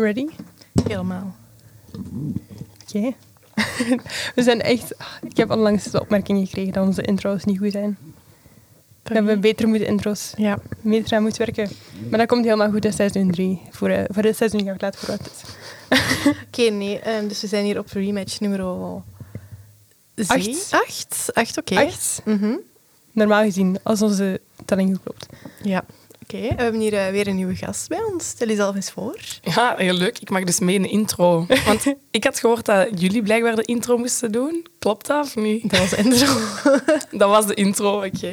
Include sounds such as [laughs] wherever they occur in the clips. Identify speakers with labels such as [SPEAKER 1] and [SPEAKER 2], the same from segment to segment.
[SPEAKER 1] Ready?
[SPEAKER 2] Helemaal.
[SPEAKER 1] Oké. [laughs] we zijn echt... Ik heb onlangs de opmerking gekregen dat onze intro's niet goed zijn. Dat we beter moeten intro's
[SPEAKER 2] Ja.
[SPEAKER 1] beter aan moeten werken. Maar dat komt helemaal goed in seizoen 3. Voor, eh, voor dit seizoen gaan we laten vooruit. Dus. [laughs]
[SPEAKER 2] Oké, nee. ehm, dus we zijn hier op rematch nummer...
[SPEAKER 1] Acht.
[SPEAKER 2] Acht? Acht, Acht oké.
[SPEAKER 1] Acht.
[SPEAKER 2] Mhm.
[SPEAKER 1] Normaal gezien, als onze telling goed klopt.
[SPEAKER 2] Ja. Oké, we hebben hier eh, weer een nieuwe gast bij ons. Stel jezelf eens voor.
[SPEAKER 3] Ja, heel leuk. Ik mag dus mee in de intro. Want [laughs] ik had gehoord dat jullie blijkbaar de intro moesten doen. Klopt dat of niet?
[SPEAKER 2] Dat was intro. [laughs]
[SPEAKER 3] Dat was de intro, oké.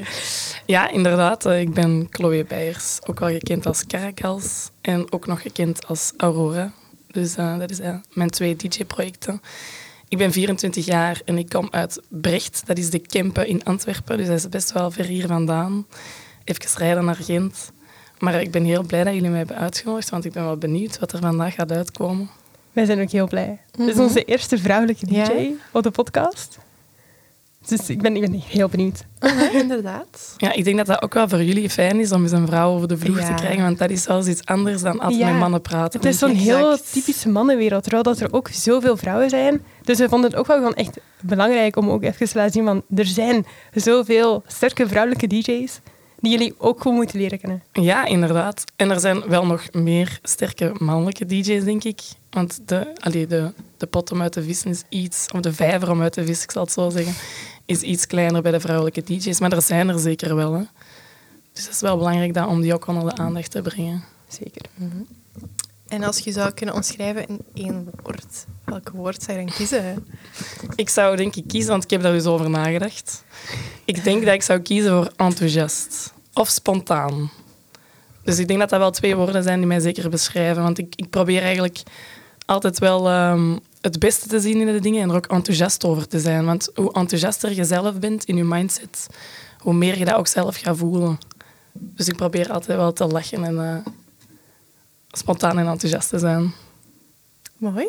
[SPEAKER 3] Ja, inderdaad. eh, Ik ben Chloe Beijers, ook wel gekend als Caracals en ook nog gekend als Aurora. Dus eh, dat zijn mijn twee DJ-projecten. Ik ben 24 jaar en ik kom uit Brecht. Dat is de Kempen in Antwerpen, dus dat is best wel ver hier vandaan. Even rijden naar Gent. Maar ik ben heel blij dat jullie mij hebben uitgenodigd, want ik ben wel benieuwd wat er vandaag gaat uitkomen.
[SPEAKER 1] Wij zijn ook heel blij. Dit is onze eerste vrouwelijke DJ
[SPEAKER 2] Ja.
[SPEAKER 1] op de podcast. Dus ik ben, ik ben heel benieuwd.
[SPEAKER 2] Ja, inderdaad.
[SPEAKER 3] Ja, ik denk dat dat ook wel voor jullie fijn is om eens een vrouw over de vloer
[SPEAKER 2] Ja.
[SPEAKER 3] te krijgen, want dat is wel eens iets anders dan als
[SPEAKER 1] Ja.
[SPEAKER 3] met mannen praten.
[SPEAKER 1] Het is zo'n heel typische mannenwereld, terwijl dat er ook zoveel vrouwen zijn. Dus we vonden het ook wel gewoon echt belangrijk om ook even te laten zien van er zijn zoveel sterke vrouwelijke DJ's die jullie ook gewoon moeten leren kennen.
[SPEAKER 3] Ja, inderdaad. En er zijn wel nog meer sterke mannelijke DJ's, denk ik. Want de, allee, de, de pot om uit te vissen is iets, of de vijver om uit te vissen, ik zal het zo zeggen, is iets kleiner bij de vrouwelijke DJ's. Maar er zijn er zeker wel. Hè. Dus het is wel belangrijk dat, om die ook onder de aandacht te brengen.
[SPEAKER 1] Zeker.
[SPEAKER 2] En als je zou kunnen omschrijven in één woord, welk woord zou je dan kiezen?
[SPEAKER 3] Ik zou denk ik kiezen, want ik heb daar dus over nagedacht. Ik denk dat ik zou kiezen voor enthousiast of spontaan. Dus ik denk dat dat wel twee woorden zijn die mij zeker beschrijven. Want ik, ik probeer eigenlijk altijd wel ehm, het beste te zien in de dingen en er ook enthousiast over te zijn. Want hoe enthousiaster je zelf bent in je mindset, hoe meer je dat ook zelf gaat voelen. Dus ik probeer altijd wel te lachen en eh, spontaan en enthousiast te zijn.
[SPEAKER 2] Mooi.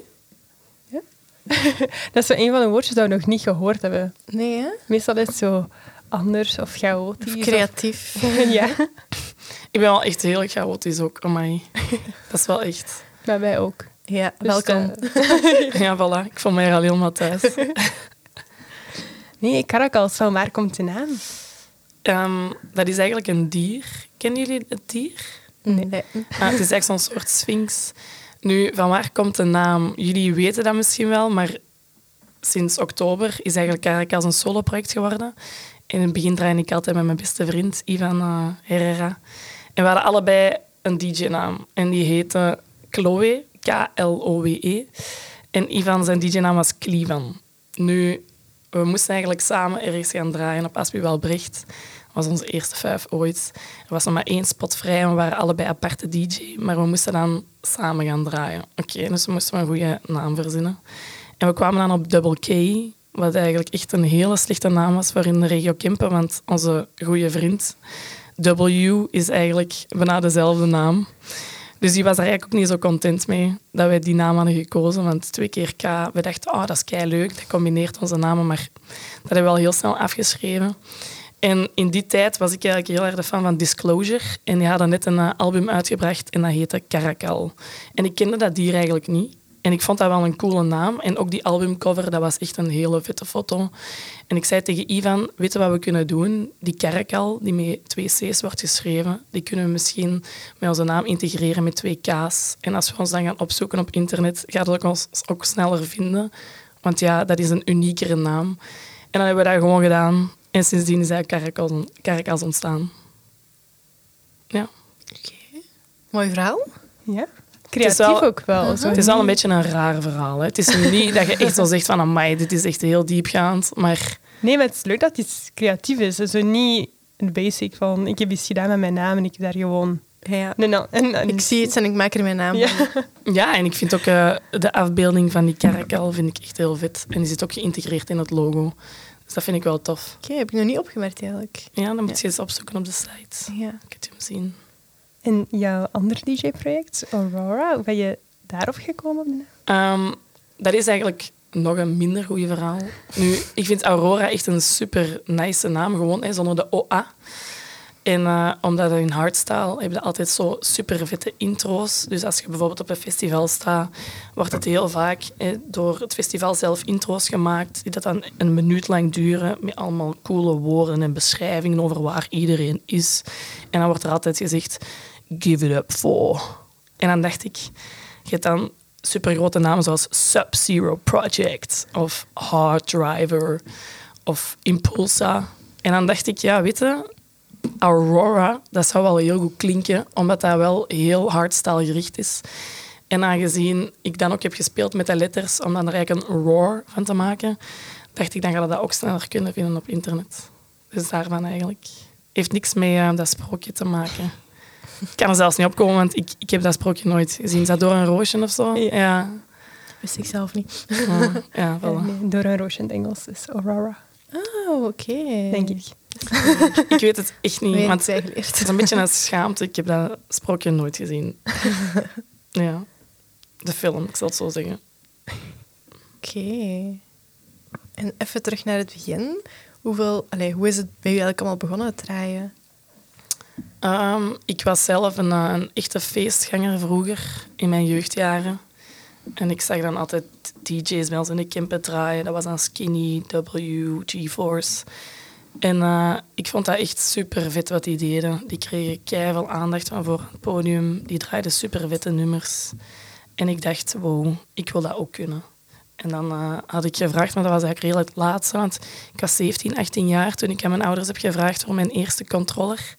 [SPEAKER 2] [laughs]
[SPEAKER 1] Dat is zo een van de woordjes dat we nog niet gehoord hebben.
[SPEAKER 2] Nee, hè?
[SPEAKER 1] Meestal is het zo anders of chaotisch.
[SPEAKER 2] Of creatief.
[SPEAKER 1] of- [laughs] ja, [laughs]
[SPEAKER 3] Ik ben wel echt heel chaotisch ook, amai. Dat is wel echt...
[SPEAKER 1] maar wij ook.
[SPEAKER 2] Ja,
[SPEAKER 1] Dus,
[SPEAKER 2] welkom.
[SPEAKER 1] eh,
[SPEAKER 3] Ja, voilà. Ik voel mij er al helemaal thuis.
[SPEAKER 1] nee, Caracals, van waar komt de naam?
[SPEAKER 3] Ehm, dat is eigenlijk een dier. Kennen jullie het dier?
[SPEAKER 2] Nee.
[SPEAKER 3] Ah, het is echt zo'n soort sphinx. Nu, van waar komt de naam? Jullie weten dat misschien wel, maar sinds oktober is eigenlijk Caracas een soloproject geworden. In het begin draaide ik altijd met mijn beste vriend, Ivan eh, Herrera. En we hadden allebei een DJ-naam. En die heette Chloe, K-L-O-W-E. En Ivan, zijn DJ-naam was Klivan. Nu, we moesten eigenlijk samen ergens gaan draaien op Aspie-Welbrecht. Dat was onze eerste vijf ooit. Er was nog maar één spot vrij en we waren allebei aparte DJ. Maar we moesten dan samen gaan draaien. Oké, dus we moesten een goede naam verzinnen. En we kwamen dan op Double K, wat eigenlijk echt een hele slechte naam was voor in de regio Kempen. Want onze goede vriend W is eigenlijk bijna dezelfde naam. Dus die was er eigenlijk ook niet zo content mee dat wij die naam hadden gekozen. Want twee keer K, we dachten, oh, dat is kei leuk, dat combineert onze namen. Maar dat hebben we al heel snel afgeschreven. En in die tijd was ik eigenlijk heel erg de fan van Disclosure. En die hadden net een eh, album uitgebracht en dat heette Caracal. En ik kende dat dier eigenlijk niet. En ik vond dat wel een coole naam. En ook die albumcover, dat was echt een hele vette foto. En ik zei tegen Ivan, weet je wat we kunnen doen? Die Caracal, die met twee C's wordt geschreven, die kunnen we misschien met onze naam integreren met twee K's. En als we ons dan gaan opzoeken op internet, gaat het ons ook sneller vinden. Want ja, dat is een uniekere naam. En dan hebben we dat gewoon gedaan. En sindsdien is eigenlijk Caracas ontstaan. Ja.
[SPEAKER 2] Mooi verhaal.
[SPEAKER 1] Ja?
[SPEAKER 3] is
[SPEAKER 1] Creatief
[SPEAKER 3] wel-
[SPEAKER 1] ook wel. Zo
[SPEAKER 3] Het is wel een beetje een raar verhaal. Hè. Het is niet dat je echt zo zegt van, amai, dit is echt heel diepgaand. Maar
[SPEAKER 1] Nee, maar het is leuk dat het iets creatief is. Zo niet een basic van ik heb iets gedaan met mijn naam en ik heb daar gewoon...
[SPEAKER 2] Ja.
[SPEAKER 1] Nee, nou, en, en-
[SPEAKER 2] Ik zie iets en ik maak er mijn naam
[SPEAKER 1] Ja.
[SPEAKER 2] van.
[SPEAKER 3] ja, en ik vind ook eh, de afbeelding van die caracal vind ik echt heel vet. En die zit ook geïntegreerd in het logo. Dus dat vind ik wel tof.
[SPEAKER 2] Oké, heb ik nog niet opgemerkt eigenlijk.
[SPEAKER 3] Ja, dan moet je eens opzoeken op de site.
[SPEAKER 2] Ja.
[SPEAKER 3] Ik heb hem zien.
[SPEAKER 1] En jouw ander DJ-project, Aurora, hoe ben je daarop gekomen?
[SPEAKER 3] Ehm, dat is eigenlijk nog een minder goede verhaal. Nu, ik vind Aurora echt een super nice naam, gewoon hè, zonder de OA. En uh, omdat in hardstyle heb je altijd zo super vette intro's. Dus als je bijvoorbeeld op een festival staat, wordt het heel vaak eh, door het festival zelf intro's gemaakt, die dat dan een minuut lang duren, met allemaal coole woorden en beschrijvingen over waar iedereen is. En dan wordt er altijd gezegd, give it up for. En dan dacht ik, je hebt dan supergrote namen zoals Sub-Zero Project of Hard Driver of Impulsa. En dan dacht ik, ja, weet Aurora, dat zou wel heel goed klinken, omdat dat wel heel hardstyle gericht is. En aangezien ik dan ook heb gespeeld met de letters, om dan er eigenlijk een roar van te maken, dacht ik, dan ga je dat ook sneller kunnen vinden op internet. Dus daarvan eigenlijk. Heeft niks met uh, dat sprookje te maken. Ik kan er zelfs niet opkomen, want ik, ik heb dat sprookje nooit gezien. Is dat door een roosje of zo?
[SPEAKER 2] Ja.
[SPEAKER 3] Ja.
[SPEAKER 2] Wist ik zelf niet.
[SPEAKER 3] Ja, [laughs] ja, voilà.
[SPEAKER 1] Nee, door een roosje in het Engels is Aurora,
[SPEAKER 2] Oh, oké.
[SPEAKER 1] denk ik. [laughs]
[SPEAKER 3] Ik weet het echt niet, want het is een beetje een schaamte. Ik heb dat sprookje nooit gezien. [laughs] Ja. De film, ik zal het zo zeggen.
[SPEAKER 2] Oké. En even terug naar het begin. Hoeveel, allee, hoe is het bij u eigenlijk allemaal begonnen te draaien?
[SPEAKER 3] Ehm, ik was zelf een, eh, een echte feestganger vroeger, in mijn jeugdjaren. En ik zag dan altijd DJ's bij ons in de Kempen draaien. Dat was dan Skinny, W, G-Force. En eh, ik vond dat echt super vet wat die deden. Die kregen keihard aandacht van voor het podium. Die draaiden super vette nummers. En ik dacht, wow, ik wil dat ook kunnen. En dan eh, had ik gevraagd, maar dat was eigenlijk redelijk laat. Want ik was 17, 18 jaar toen ik aan mijn ouders heb gevraagd voor mijn eerste controller.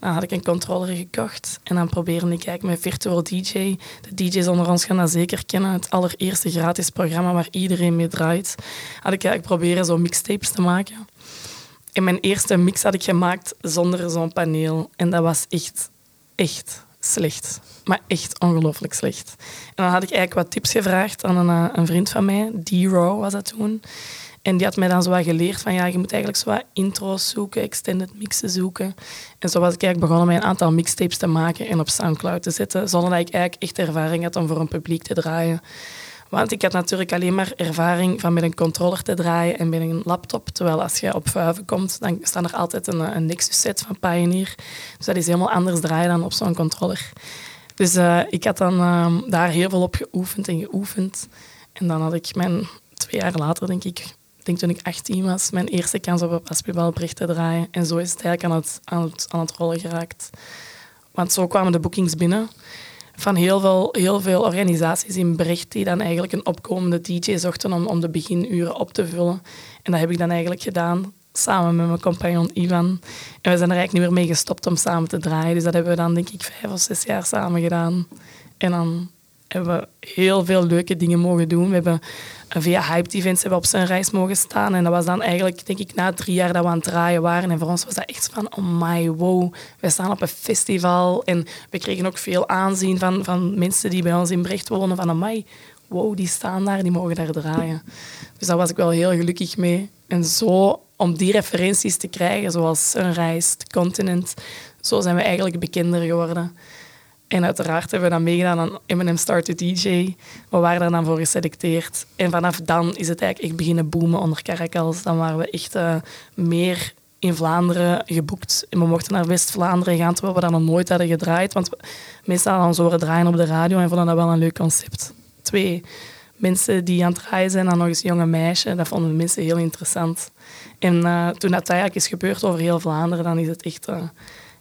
[SPEAKER 3] Dan had ik een controller gekocht en dan probeerde ik eigenlijk met Virtual DJ. De DJ's onder ons gaan dat zeker kennen. Het allereerste gratis programma waar iedereen mee draait. Had ik eigenlijk proberen zo mixtapes te maken. En mijn eerste mix had ik gemaakt zonder zo'n paneel. En dat was echt, echt slecht. Maar echt ongelooflijk slecht. En dan had ik eigenlijk wat tips gevraagd aan een, eh, een vriend van mij. D-Raw was dat toen. En die had mij dan zo geleerd van ja, je moet eigenlijk zo intro's zoeken, extended mixen zoeken. En zo was ik eigenlijk begonnen met een aantal mixtapes te maken en op Soundcloud te zetten, zonder dat ik eigenlijk echt ervaring had om voor een publiek te draaien. Want ik had natuurlijk alleen maar ervaring van met een controller te draaien en met een laptop. Terwijl als je op vuiven komt, dan staat er altijd een, een Nexus set van Pioneer. Dus dat is helemaal anders draaien dan op zo'n controller. Dus eh, ik had dan ehm, daar heel veel op geoefend en geoefend. En dan had ik mijn, twee jaar later, denk ik, denk toen ik 18 was, mijn eerste kans op een basketbalbericht te draaien. En zo is het eigenlijk aan het, aan het, aan het rollen geraakt. Want zo kwamen de boekings binnen van heel veel, heel veel organisaties in Brecht die dan eigenlijk een opkomende DJ zochten om, om de beginuren op te vullen. En dat heb ik dan eigenlijk gedaan samen met mijn compagnon Ivan. En we zijn er eigenlijk niet meer mee gestopt om samen te draaien. Dus dat hebben we dan denk ik vijf of zes jaar samen gedaan. En dan hebben we heel veel leuke dingen mogen doen. We hebben via Hyped Events hebben we op zijn reis mogen staan. En dat was dan eigenlijk, denk ik, na drie jaar dat we aan het draaien waren. En voor ons was dat echt van, oh my, wow. Wij staan op een festival. En we kregen ook veel aanzien van, van mensen die bij ons in Brecht wonen. Van, amai, wow, die staan daar, die mogen daar draaien. Dus daar was ik wel heel gelukkig mee. En zo, om die referenties te krijgen, zoals Sunrise, Continent, zo zijn we eigenlijk bekender geworden. En uiteraard hebben we dan meegedaan aan Eminem Start to DJ. We waren daar dan voor geselecteerd. En vanaf dan is het eigenlijk echt beginnen boomen onder Caracals. Dan waren we echt uh, meer in Vlaanderen geboekt. En we mochten naar West-Vlaanderen gaan, terwijl we dat nog nooit hadden gedraaid. Want mensen hadden ons horen draaien op de radio en vonden dat wel een leuk concept. Twee, mensen die aan het draaien zijn, dan nog eens jonge meisje. Dat vonden de mensen heel interessant. En uh, toen dat eigenlijk is gebeurd over heel Vlaanderen, dan is het echt... Uh,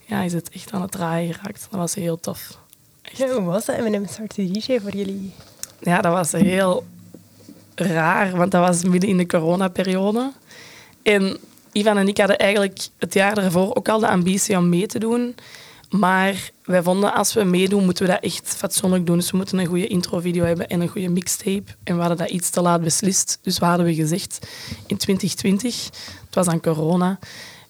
[SPEAKER 3] ja, is het echt aan het draaien geraakt. Dat was heel tof.
[SPEAKER 1] Hoe was dat Eminem Start to DJ voor jullie?
[SPEAKER 3] Ja, dat was heel raar, want dat was midden in de coronaperiode. En Ivan en ik hadden eigenlijk het jaar daarvoor ook al de ambitie om mee te doen. Maar wij vonden, als we meedoen, moeten we dat echt fatsoenlijk doen. Dus we moeten een goede introvideo hebben en een goede mixtape. En we hadden dat iets te laat beslist. Dus wat hadden we gezegd in 2020? Het was aan corona.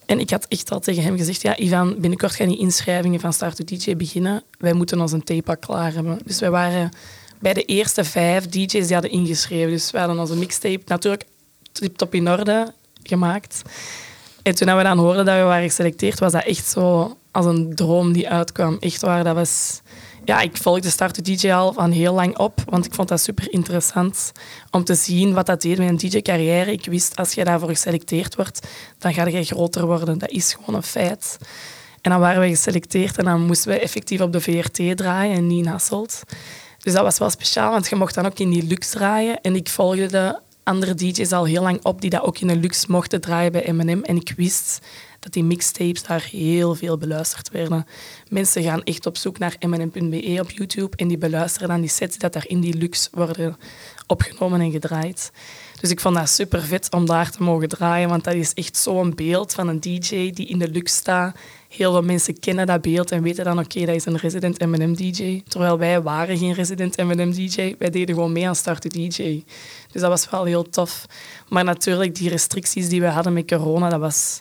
[SPEAKER 3] En ik had echt al tegen hem gezegd, ja, Ivan, binnenkort gaan die inschrijvingen van Start to DJ beginnen. Wij moeten ons een tape klaar hebben. Dus wij waren bij de eerste vijf DJ's die hadden ingeschreven. Dus we hadden onze mixtape natuurlijk tip-top in orde gemaakt. En toen we dan hoorden dat we waren geselecteerd, was dat echt zo als een droom die uitkwam. Echt waar, dat was... Ja, ik volgde Start DJ al van heel lang op, want ik vond dat super interessant om te zien wat dat deed met een DJ-carrière. Ik wist, als je daarvoor geselecteerd wordt, dan ga je groter worden. Dat is gewoon een feit. En dan waren we geselecteerd en dan moesten we effectief op de VRT draaien en niet in Hasselt. Dus dat was wel speciaal, want je mocht dan ook in die luxe draaien. En ik volgde de andere DJ's al heel lang op die dat ook in de luxe mochten draaien bij M&M. En ik wist dat die mixtapes daar heel veel beluisterd werden. Mensen gaan echt op zoek naar mnm.be op YouTube en die beluisteren dan die sets dat daar in die luxe worden opgenomen en gedraaid. Dus ik vond dat super vet om daar te mogen draaien, want dat is echt zo'n beeld van een DJ die in de luxe staat. Heel veel mensen kennen dat beeld en weten dan, oké, dat is een resident M&M-DJ. Terwijl wij waren geen resident M&M-DJ, wij deden gewoon mee aan Start DJ. Dus dat was wel heel tof. Maar natuurlijk, die restricties die we hadden met corona, dat was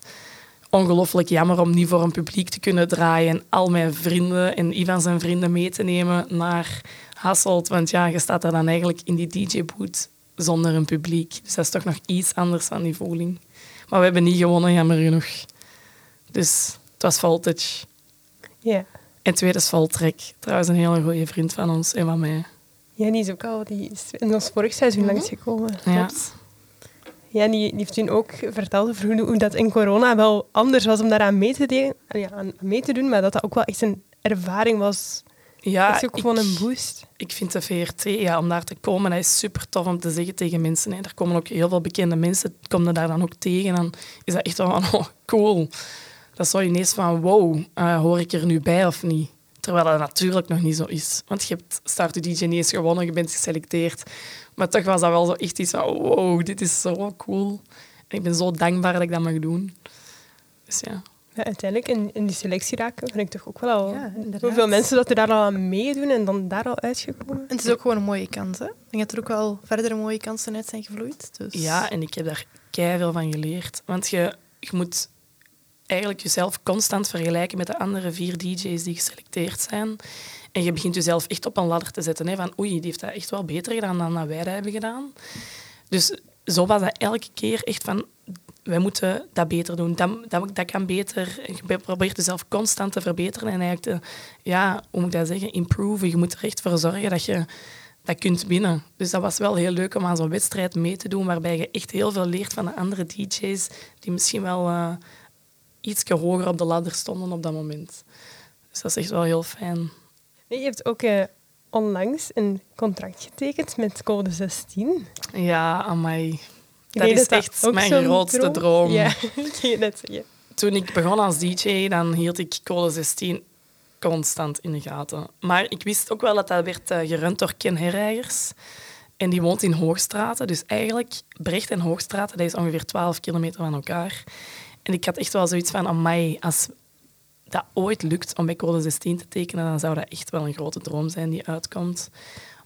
[SPEAKER 3] ongelooflijk jammer om niet voor een publiek te kunnen draaien en al mijn vrienden en Ivan zijn vrienden mee te nemen naar Hasselt. Want ja, je staat daar dan eigenlijk in die DJ-boot zonder een publiek. Dus dat is toch nog iets anders dan die voeling. Maar we hebben niet gewonnen, jammer genoeg. Dus het was Voltage.
[SPEAKER 1] Ja.
[SPEAKER 3] En tweede is Voltrek. Trouwens een hele goede vriend van ons en van mij.
[SPEAKER 1] Ja, die is ook al die is in ons vorig seizoen langsgekomen.
[SPEAKER 3] Ja.
[SPEAKER 1] Klopt. Ja, die, die heeft toen ook verteld over hoe, hoe dat in corona wel anders was om daaraan mee te, de- ja, aan mee te doen, maar dat dat ook wel echt een ervaring was.
[SPEAKER 3] Ja,
[SPEAKER 1] echt ook
[SPEAKER 3] ik-
[SPEAKER 1] gewoon een boost.
[SPEAKER 3] Ik vind de VRT, ja, om daar te komen, dat is super tof om te zeggen tegen mensen. Hè. Er komen ook heel veel bekende mensen, kom je daar dan ook tegen. Dan is dat echt wel van, [laughs] oh, cool. Dat zou je ineens van, wow, eh, hoor ik er nu bij of niet? Terwijl dat natuurlijk nog niet zo is. Want je hebt Start DJ niet eens gewonnen, je bent geselecteerd. Maar toch was dat wel zo echt iets van, wow, dit is zo cool. En ik ben zo dankbaar dat ik dat mag doen. Dus ja.
[SPEAKER 1] Ja, uiteindelijk in, in die selectie raken vind ik toch ook wel al
[SPEAKER 2] Ja,
[SPEAKER 1] hoeveel mensen dat er daar al aan meedoen en dan daar al uitgekomen.
[SPEAKER 2] En het is ook gewoon een mooie kans. Hè? Ik denk dat er ook wel verdere mooie kansen uit zijn gevloeid. Dus...
[SPEAKER 3] Ja, en ik heb daar veel van geleerd. Want je, je moet eigenlijk jezelf constant vergelijken met de andere vier DJ's die geselecteerd zijn. En je begint jezelf echt op een ladder te zetten. Hè, van oei, die heeft dat echt wel beter gedaan dan wij dat hebben gedaan. Dus zo was dat elke keer echt van... Wij moeten dat beter doen. Dat, dat, kan beter. Je probeert jezelf constant te verbeteren. En eigenlijk te... Ja, hoe moet ik dat zeggen? Improven. Je moet er echt voor zorgen dat je dat kunt winnen. Dus dat was wel heel leuk om aan zo'n wedstrijd mee te doen, waarbij je echt heel veel leert van de andere DJ's die misschien wel eh iets hoger op de ladder stonden op dat moment. Dus dat is echt wel heel fijn.
[SPEAKER 1] Je hebt ook eh, onlangs een contract getekend met Code 16.
[SPEAKER 3] Ja, amai. Dat is echt mijn grootste droom.
[SPEAKER 1] Ja, [laughs] ik net zeggen.
[SPEAKER 3] Toen ik begon als DJ, dan hield ik code 16 constant in de gaten. Maar ik wist ook wel dat dat werd eh, gerund door Ken Herreigers. En die woont in Hoogstraten. Dus eigenlijk, Brecht en Hoogstraten, dat is ongeveer 12 kilometer van elkaar. En ik had echt wel zoiets van, amai, als dat ooit lukt om bij code 16 te tekenen, dan zou dat echt wel een grote droom zijn die uitkomt.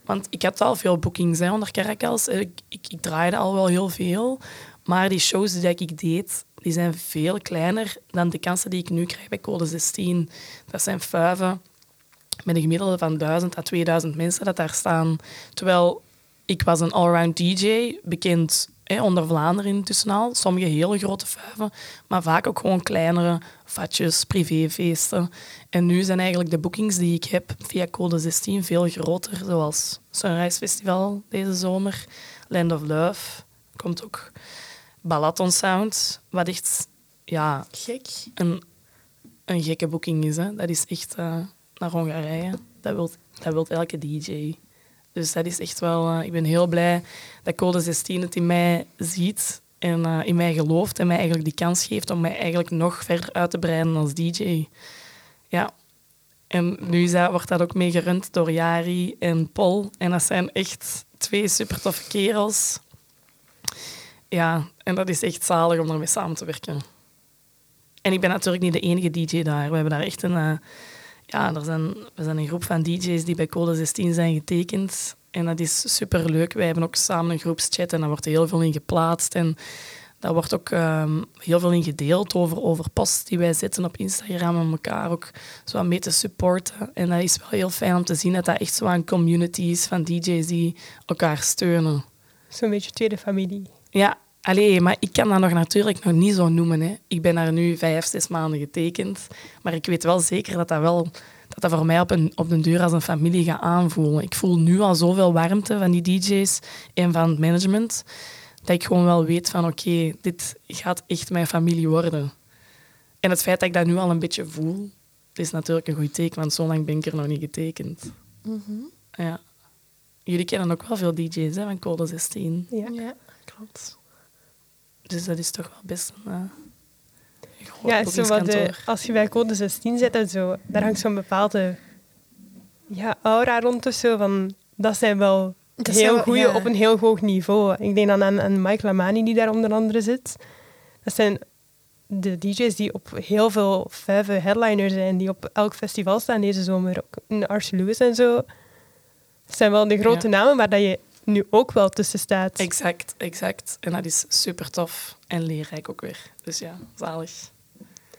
[SPEAKER 3] Want ik had al veel boekings onder Caracas. Ik, ik, ik draaide al wel heel veel. Maar die shows die ik deed, die zijn veel kleiner dan de kansen die ik nu krijg bij code 16. Dat zijn vuiven met een gemiddelde van 1000 à 2000 mensen dat daar staan. Terwijl ik was een allround DJ, bekend hè, onder Vlaanderen intussen al. Sommige hele grote vuiven, maar vaak ook gewoon kleinere vatjes, privéfeesten. En nu zijn eigenlijk de bookings die ik heb via code 16 veel groter, zoals Sunrise Festival deze zomer, Land of Love, komt ook Balaton Sound, wat echt ja,
[SPEAKER 2] Gek.
[SPEAKER 3] een, een gekke boeking is. Hè. Dat is echt eh, naar Hongarije. Dat wil dat wilt elke DJ. Dus dat is echt wel... eh, ik ben heel blij dat Code 16 het in mij ziet en eh, in mij gelooft en mij eigenlijk die kans geeft om mij eigenlijk nog verder uit te breiden als DJ. Ja. En nu wordt dat ook mee gerund door Jari en Paul. En dat zijn echt twee super toffe kerels. Ja, en dat is echt zalig om ermee samen te werken. En ik ben natuurlijk niet de enige DJ daar. We hebben daar echt een... eh, ja, er zijn, we zijn een groep van DJ's die bij Code 16 zijn getekend. En dat is super leuk. Wij hebben ook samen een groepschat en daar wordt heel veel in geplaatst. En daar wordt ook ehm, heel veel in gedeeld over, over posts die wij zetten op Instagram om elkaar ook zo aan mee te supporten. En dat is wel heel fijn om te zien dat dat echt zo een community is van DJ's die elkaar steunen.
[SPEAKER 1] Zo'n beetje tweede familie.
[SPEAKER 3] Ja, allee, maar ik kan dat nog natuurlijk nog niet zo noemen. Hè. Ik ben daar nu vijf, zes maanden getekend. Maar ik weet wel zeker dat dat wel dat dat voor mij op, een, op den duur als een familie gaat aanvoelen. Ik voel nu al zoveel warmte van die DJ's en van het management, dat ik gewoon wel weet van oké, dit gaat echt mijn familie worden. En het feit dat ik dat nu al een beetje voel, is natuurlijk een goed teken, want zo lang ben ik er nog niet getekend. Ja. Jullie kennen ook wel veel DJ's hè, van Code 16.
[SPEAKER 1] Ja.
[SPEAKER 2] Ja, klopt.
[SPEAKER 3] Dus dat is toch wel best een, uh, groot
[SPEAKER 1] Ja, zo wat de,
[SPEAKER 3] boekingskantoor.
[SPEAKER 1] als je bij code 16 zit, en zo, daar hangt zo'n bepaalde ja, aura rond of zo. Van, dat zijn wel
[SPEAKER 2] Dat
[SPEAKER 1] heel
[SPEAKER 2] wel- ja.
[SPEAKER 1] op een heel hoog niveau. Ik denk dan aan, aan Mike Lamani, die daar onder andere zit. Dat zijn de DJ's die op heel veel vijven headliners zijn, die op elk festival staan deze zomer. Ook in Arce Lewis en zo. Dat zijn wel de grote
[SPEAKER 3] Ja.
[SPEAKER 1] namen waar dat je nu ook wel tussen staat.
[SPEAKER 3] Exact, exact. En dat is super tof en leerrijk ook weer. Dus ja, zalig.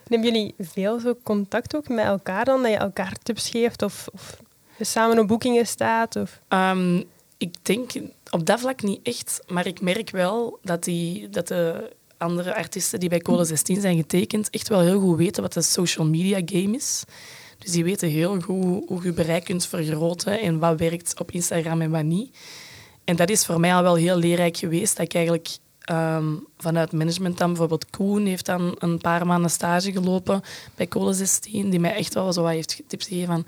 [SPEAKER 1] Hebben jullie veel zo contact ook met elkaar dan? Dat je elkaar tips geeft of, of je samen op boekingen staat? Of...
[SPEAKER 3] Ehm, ik denk op dat vlak niet echt, maar ik merk wel dat, die, dat de andere artiesten die bij Code 16 zijn getekend echt wel heel goed weten wat de social media game is. Dus die weten heel goed hoe je bereik kunt vergroten en wat werkt op Instagram en wat niet. En dat is voor mij al wel heel leerrijk geweest. Dat ik eigenlijk ehm, vanuit management dan, bijvoorbeeld Koen heeft dan een paar maanden stage gelopen bij Code 16, die mij echt wel zo wat heeft tips gegeven van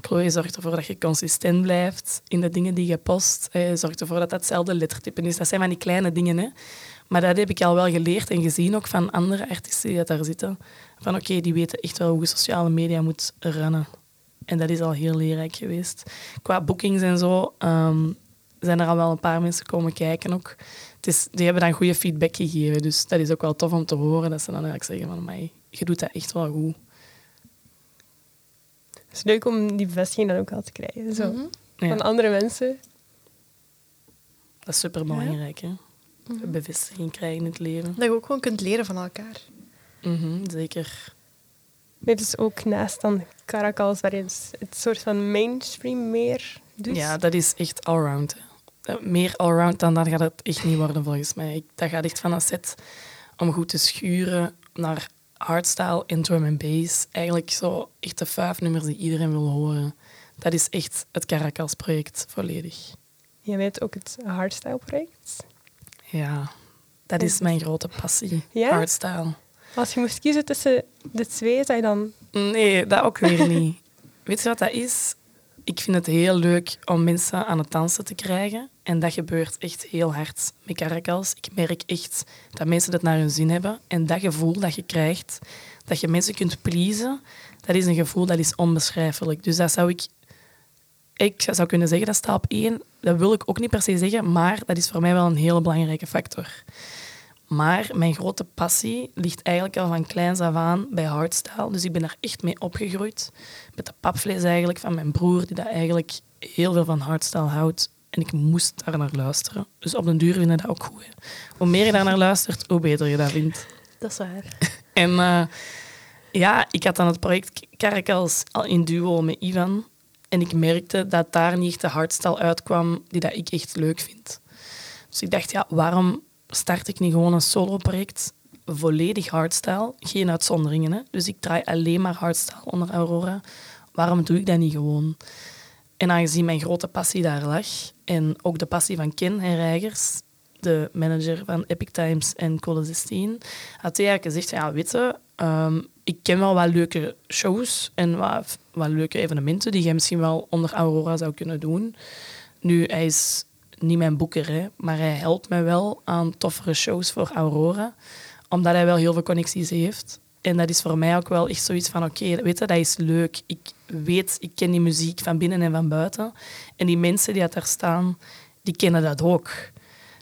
[SPEAKER 3] Chloe, zorg ervoor dat je consistent blijft in de dingen die je post. Eh, zorg ervoor dat dat hetzelfde lettertype is. Dat zijn van die kleine dingen. Hè. Maar dat heb ik al wel geleerd en gezien ook van andere artiesten die daar zitten. Van oké, die weten echt wel hoe je sociale media moet runnen. En dat is al heel leerrijk geweest. Qua bookings en zo ehm, zijn er al wel een paar mensen komen kijken ook. Het is, die hebben dan goede feedback gegeven. Dus dat is ook wel tof om te horen. Dat ze dan eigenlijk zeggen van, mij, je doet dat echt wel goed.
[SPEAKER 1] Het is leuk om die bevestiging dan ook al te krijgen. Zo.
[SPEAKER 2] Mhm.
[SPEAKER 3] Ja.
[SPEAKER 1] Van andere mensen.
[SPEAKER 3] Dat is super belangrijk, hè? Bevestiging krijgen in het leven.
[SPEAKER 2] Dat je ook gewoon kunt leren van elkaar.
[SPEAKER 3] Mhm, zeker.
[SPEAKER 1] Dit is ook naast dan Caracals, waarin het het soort van mainstream meer doet.
[SPEAKER 3] Ja, dat is echt allround. hè. Eh, Meer allround dan dat gaat het echt niet worden, volgens mij. Ik, dat gaat echt van een set om goed te schuren naar hardstyle en drum and bass. Eigenlijk zo echt de vijf nummers die iedereen wil horen. Dat is echt het Caracas-project volledig.
[SPEAKER 1] Je weet ook het hardstyle-project.
[SPEAKER 3] Ja, dat is mijn grote passie.
[SPEAKER 1] Ja?
[SPEAKER 3] Hardstyle.
[SPEAKER 1] Als je moest kiezen tussen de twee, zou je dan...
[SPEAKER 3] Nee, dat ook weer niet. [laughs] Weet je wat dat is? Ik vind het heel leuk om mensen aan het dansen te krijgen. En dat gebeurt echt heel hard met Caracals. Ik merk echt dat mensen het naar hun zin hebben. En dat gevoel dat je krijgt, dat je mensen kunt pleasen, dat is een gevoel dat is onbeschrijfelijk. Dus dat zou ik... Ik zou kunnen zeggen, dat staat op één. Dat wil ik ook niet per se zeggen, maar dat is voor mij wel een hele belangrijke factor. Maar mijn grote passie ligt eigenlijk al van kleins af aan bij hardstyle. Dus ik ben daar echt mee opgegroeid. Met de papvlees eigenlijk van mijn broer, die dat eigenlijk heel veel van hardstyle houdt. En ik moest daar naar luisteren. Dus op den duur vind ik dat ook goed. hè. Hoe meer je daar naar luistert, hoe beter je dat vindt.
[SPEAKER 2] Dat is waar. [laughs]
[SPEAKER 3] En eh, ja, ik had dan het project Caracals al in duo met Ivan. En ik merkte dat daar niet echt de hardstyle uitkwam die dat ik echt leuk vind. Dus ik dacht, ja, waarom start ik niet gewoon een solo-project? Volledig hardstyle, geen uitzonderingen. Hè? Dus ik draai alleen maar hardstyle onder Aurora. Waarom doe ik dat niet gewoon? En aangezien mijn grote passie daar lag, en ook de passie van Ken Herijgers, de manager van Epic Times en Code 16, had hij eigenlijk gezegd, ja, weet je, ehm, ik ken wel wat leuke shows en wat, wat leuke evenementen die jij misschien wel onder Aurora zou kunnen doen. Nu, hij is niet mijn boeker, hè, maar hij helpt mij wel aan toffere shows voor Aurora, omdat hij wel heel veel connecties heeft. En dat is voor mij ook wel echt zoiets van, oké, weet je, dat is leuk. Ik weet, ik ken die muziek van binnen en van buiten. En die mensen die daar staan, die kennen dat ook.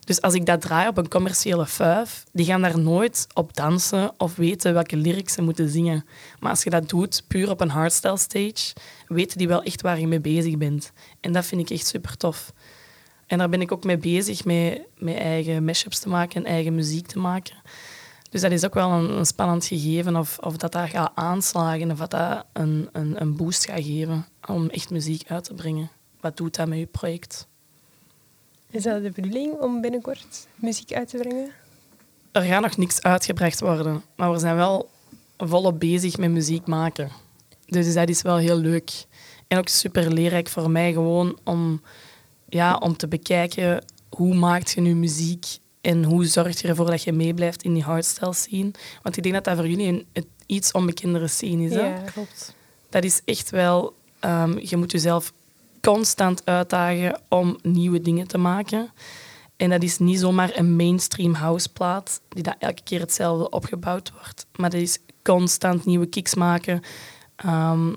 [SPEAKER 3] Dus als ik dat draai op een commerciële fuif, die gaan daar nooit op dansen of weten welke lyrics ze moeten zingen. Maar als je dat doet, puur op een hardstyle stage, weten die wel echt waar je mee bezig bent. En dat vind ik echt super tof. En daar ben ik ook mee bezig, met, met eigen mashups te maken en eigen muziek te maken. Dus dat is ook wel een, een spannend gegeven of, of dat daar gaat aanslagen of dat dat een, een, een boost gaat geven om echt muziek uit te brengen. Wat doet dat met je project?
[SPEAKER 1] Is dat de bedoeling om binnenkort muziek uit te brengen?
[SPEAKER 3] Er gaat nog niks uitgebracht worden, maar we zijn wel volop bezig met muziek maken. Dus dat is wel heel leuk. En ook super leerrijk voor mij gewoon om, ja, om te bekijken hoe maak je nu muziek en hoe zorg je ervoor dat je meeblijft in die hardstyle scene. Want ik denk dat dat voor jullie een, iets onbekendere scene is. Hè?
[SPEAKER 1] Ja, klopt.
[SPEAKER 3] Dat is echt wel... ehm, je moet jezelf constant uitdagen om nieuwe dingen te maken. En dat is niet zomaar een mainstream houseplaat die dat elke keer hetzelfde opgebouwd wordt. Maar dat is constant nieuwe kicks maken. Ehm,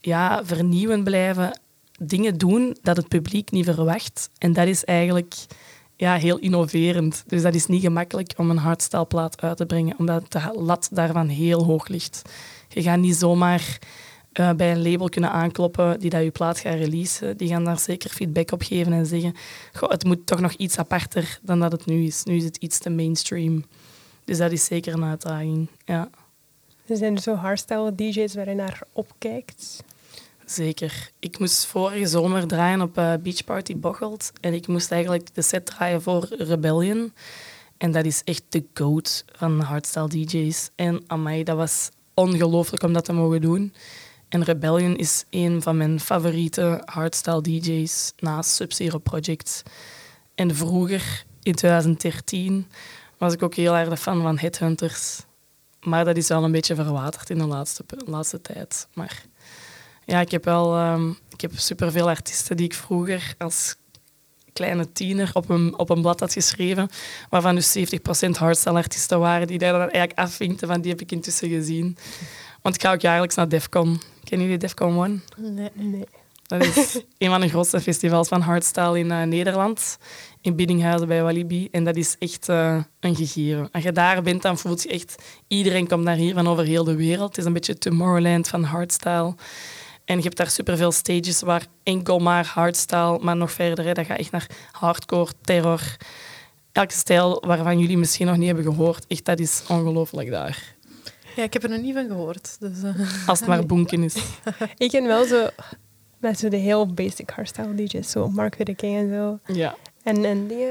[SPEAKER 3] ja, vernieuwend blijven. Dingen doen dat het publiek niet verwacht. En dat is eigenlijk ja, heel innoverend. Dus dat is niet gemakkelijk om een hardstyleplaat uit te brengen, omdat de lat daarvan heel hoog ligt. Je gaat niet zomaar eh, bij een label kunnen aankloppen die dat je plaat gaat releasen. Die gaan daar zeker feedback op geven en zeggen Goh, het moet toch nog iets aparter dan dat het nu is. Nu is het iets te mainstream. Dus dat is zeker een uitdaging. Ja,
[SPEAKER 1] Er zijn zo hardstyle DJ's waar je naar opkijkt.
[SPEAKER 3] Zeker. Ik moest vorige zomer draaien op eh, Beach Party Bocholt. En ik moest eigenlijk de set draaien voor Rebellion. En dat is echt de goat van hardstyle DJ's. En amai, dat was ongelooflijk om dat te mogen doen. En Rebellion is een van mijn favoriete hardstyle DJ's naast Sub-Zero Project. En vroeger, in 2013, was ik ook heel erg fan van Headhunters. Maar dat is wel een beetje verwaterd in de laatste, laatste tijd. Maar ja, ik heb wel ehm, ik heb superveel artiesten die ik vroeger als kleine tiener op een, op een blad had geschreven, waarvan dus 70% hardstyle artiesten waren, die daar dan eigenlijk afvinkten van die heb ik intussen gezien. Want ik ga ook jaarlijks naar Defcon. Kennen jullie Defcon One?
[SPEAKER 2] Nee.
[SPEAKER 1] Nee.
[SPEAKER 3] Dat is [laughs] een van de grootste festivals van hardstyle in eh, Nederland. In Biddinghuizen bij Walibi. En dat is echt eh, een gegeven. Als je daar bent, dan voelt je echt... Iedereen komt naar hier van over heel de wereld. Het is een beetje Tomorrowland van hardstyle. En je hebt daar superveel stages waar enkel maar hardstyle, maar nog verder, hè, dat gaat echt naar hardcore, terror. Elke stijl waarvan jullie misschien nog niet hebben gehoord. Echt, dat is ongelooflijk daar.
[SPEAKER 2] Ja, ik heb er nog niet van gehoord. Dus, eh, [laughs]
[SPEAKER 3] Als het maar bonken is. [laughs]
[SPEAKER 1] Ik ken wel zo met zo de heel basic hardstyle DJ's, zo Mark King en zo.
[SPEAKER 3] Ja.
[SPEAKER 1] En, en die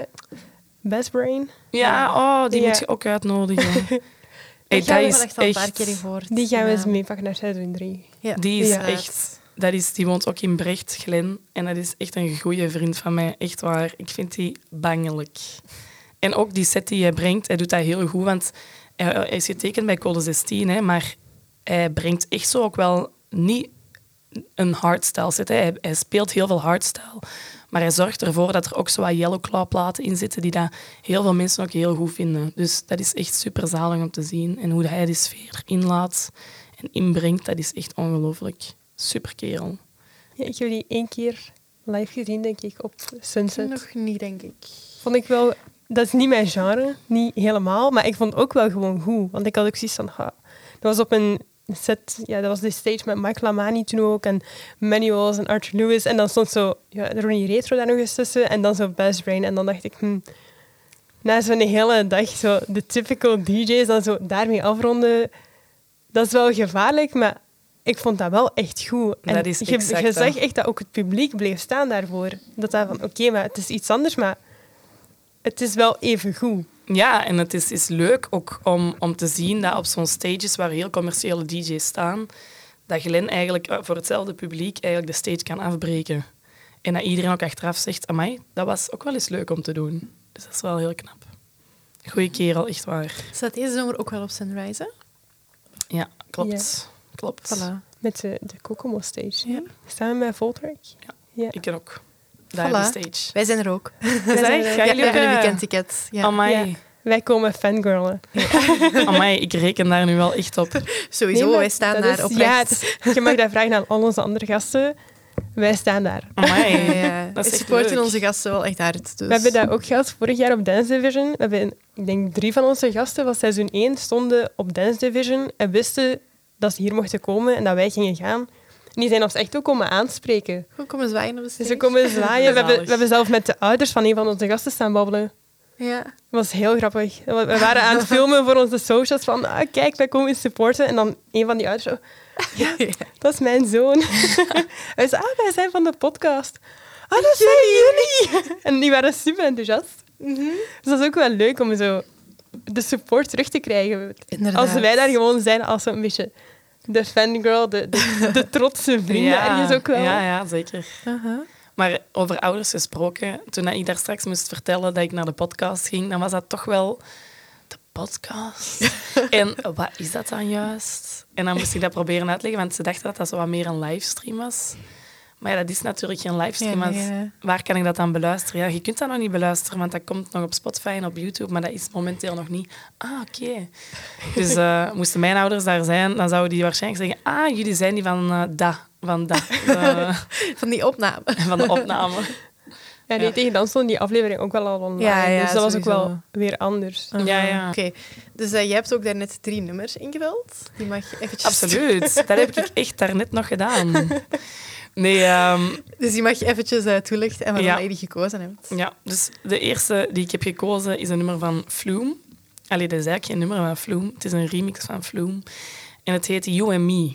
[SPEAKER 1] Best Brain,
[SPEAKER 3] Ja, oh, die
[SPEAKER 1] Ja.
[SPEAKER 3] moet je ook uitnodigen. [laughs] Hey,
[SPEAKER 2] ik heb
[SPEAKER 3] dat is
[SPEAKER 2] wel echt al een paar keer gehoord.
[SPEAKER 1] die gaan we
[SPEAKER 2] Ja.
[SPEAKER 1] eens meepakken naar seizoen 3.
[SPEAKER 2] Ja.
[SPEAKER 3] Die is
[SPEAKER 1] Ja.
[SPEAKER 3] echt... Dat is, die woont ook in Brecht, Glen. En dat is echt een goede vriend van mij. Echt waar. Ik vind die bangelijk. En ook die set die hij brengt, hij doet dat heel goed. Want hij, hij is getekend bij Code 16, hè, maar hij brengt echt zo ook wel niet een hardstyle set. Hè. Hij, hij speelt heel veel hardstyle. Maar hij zorgt ervoor dat er ook zo wat yellow claw platen in zitten die dat heel veel mensen ook heel goed vinden. Dus dat is echt super zalig om te zien. En hoe hij die sfeer inlaat en inbrengt, dat is echt ongelooflijk. Super kerel.
[SPEAKER 1] Ja, ik heb die één keer live gezien, denk ik, op Sunset.
[SPEAKER 2] Nog niet, denk ik.
[SPEAKER 1] Vond ik wel... Dat is niet mijn genre, niet helemaal, maar ik vond het ook wel gewoon goed. Want ik had ook zoiets van... ha, dat was op een set... Ja, dat was de stage met Mike Lamani toen ook, en Manuals en Arthur Lewis. En dan stond zo ja, Ronnie Retro daar nog eens tussen, en dan zo Best Brain. En dan dacht ik... Hm, na zo'n hele dag zo de typical DJ's dan zo daarmee afronden, dat is wel gevaarlijk, maar ik vond dat wel echt goed. En
[SPEAKER 3] Dat is
[SPEAKER 1] je,
[SPEAKER 3] exact
[SPEAKER 1] je zag echt dat ook het publiek bleef staan daarvoor. Dat dat van, oké, maar het is iets anders, maar het is wel even goed.
[SPEAKER 3] Ja, en het is, is leuk ook om, om te zien dat op zo'n stages waar heel commerciële DJ's staan, dat Glen eigenlijk eh, voor hetzelfde publiek eigenlijk de stage kan afbreken. En dat iedereen ook achteraf zegt, amai, dat was ook wel eens leuk om te doen. Dus dat is wel heel knap. Goeie kerel, echt waar.
[SPEAKER 2] Staat deze zomer ook wel op Sunrise?
[SPEAKER 3] Ja, klopt. Klopt.
[SPEAKER 2] Voilà.
[SPEAKER 1] Met de, de Kokomo stage.
[SPEAKER 2] Ja.
[SPEAKER 1] Staan we met Voltrek?
[SPEAKER 3] Ja.
[SPEAKER 1] ja.
[SPEAKER 3] Ik ook. Daar
[SPEAKER 2] Voilà.
[SPEAKER 3] de stage.
[SPEAKER 2] Wij zijn er ook. [laughs]
[SPEAKER 1] Zijn er.
[SPEAKER 3] Gaan
[SPEAKER 2] Ja,
[SPEAKER 3] jullie ook,
[SPEAKER 2] hebben een weekendticket. Ja.
[SPEAKER 3] Amai.
[SPEAKER 1] Ja. Wij komen fangirlen. [laughs]
[SPEAKER 3] Amai, ik reken daar nu wel echt op.
[SPEAKER 2] Sowieso,
[SPEAKER 1] Nee,
[SPEAKER 2] wij staan daar
[SPEAKER 1] is-
[SPEAKER 2] oprecht.
[SPEAKER 1] Ja, het- je mag dat vragen aan al onze andere gasten. Wij staan daar.
[SPEAKER 3] Amai. [laughs]
[SPEAKER 2] Ja.
[SPEAKER 3] Dat is
[SPEAKER 2] supporten
[SPEAKER 3] leuk.
[SPEAKER 2] onze gasten wel echt hard. Dus.
[SPEAKER 1] We hebben dat ook gehad vorig jaar op Dance Division. We hebben, ik denk, drie van onze gasten van seizoen 1 stonden op Dance Division en wisten dat ze hier mochten komen en dat wij gingen gaan. En die zijn ons echt ook komen aanspreken.
[SPEAKER 2] Gewoon komen zwaaien op de stage.
[SPEAKER 1] ze komen zwaaien. We hebben, we hebben zelf met de ouders van een van onze gasten staan babbelen.
[SPEAKER 2] Ja.
[SPEAKER 1] Dat was heel grappig. We waren aan het filmen voor onze socials van, ah, kijk, wij komen supporten. En dan een van die ouders zo, [laughs] ja, dat is mijn zoon. [laughs] Hij zei, ah, wij zijn van de podcast. Ah, dat zijn jullie! [laughs] En die waren super enthousiast.
[SPEAKER 2] Mhm.
[SPEAKER 1] Dus dat is ook wel leuk om zo de support terug te krijgen.
[SPEAKER 2] Inderdaad.
[SPEAKER 1] Als wij daar gewoon zijn als zo'n beetje de fangirl, de, de, de trotse vrienden ergens ook wel.
[SPEAKER 3] Ja, ja, zeker.
[SPEAKER 2] Aha.
[SPEAKER 3] Maar over ouders gesproken, toen ik daar straks moest vertellen dat ik naar de podcast ging, dan was dat toch wel, podcast. [laughs] en wat is dat dan juist? En dan moest ik dat proberen uitleggen, want ze dachten dat dat zo wat meer een livestream was. Maar ja, dat is natuurlijk geen livestream.
[SPEAKER 2] Ja, nee.
[SPEAKER 3] Waar kan ik dat dan beluisteren? Ja, je kunt dat nog niet beluisteren, want dat komt nog op Spotify en op YouTube, maar dat is momenteel nog niet. Ah, oké. Dus eh, [laughs] moesten mijn ouders daar zijn, dan zouden die waarschijnlijk zeggen, ah, jullie zijn die van eh dat, van dat, [laughs] eh,
[SPEAKER 2] Van die opname.
[SPEAKER 3] van de opname.
[SPEAKER 1] Ja, nee,
[SPEAKER 3] Ja.
[SPEAKER 1] tegen dan stond die aflevering ook wel al online.
[SPEAKER 2] Ja, ja,
[SPEAKER 1] dus dat was ook wel weer anders.
[SPEAKER 3] Ja, ja.
[SPEAKER 2] Oké, dus eh, je hebt ook daarnet drie nummers ingevuld. Die mag je eventjes...
[SPEAKER 3] Absoluut. [laughs] Dat heb ik echt daarnet nog gedaan. Nee, ehm,
[SPEAKER 2] Dus die mag je eventjes eh, toelichten en waarom
[SPEAKER 3] Ja.
[SPEAKER 2] je die gekozen hebt.
[SPEAKER 3] ja, dus de eerste die ik heb gekozen is een nummer van Flume. Allee, dat is eigenlijk geen nummer van Flume. Het is een remix van Flume. En het heet You and Me.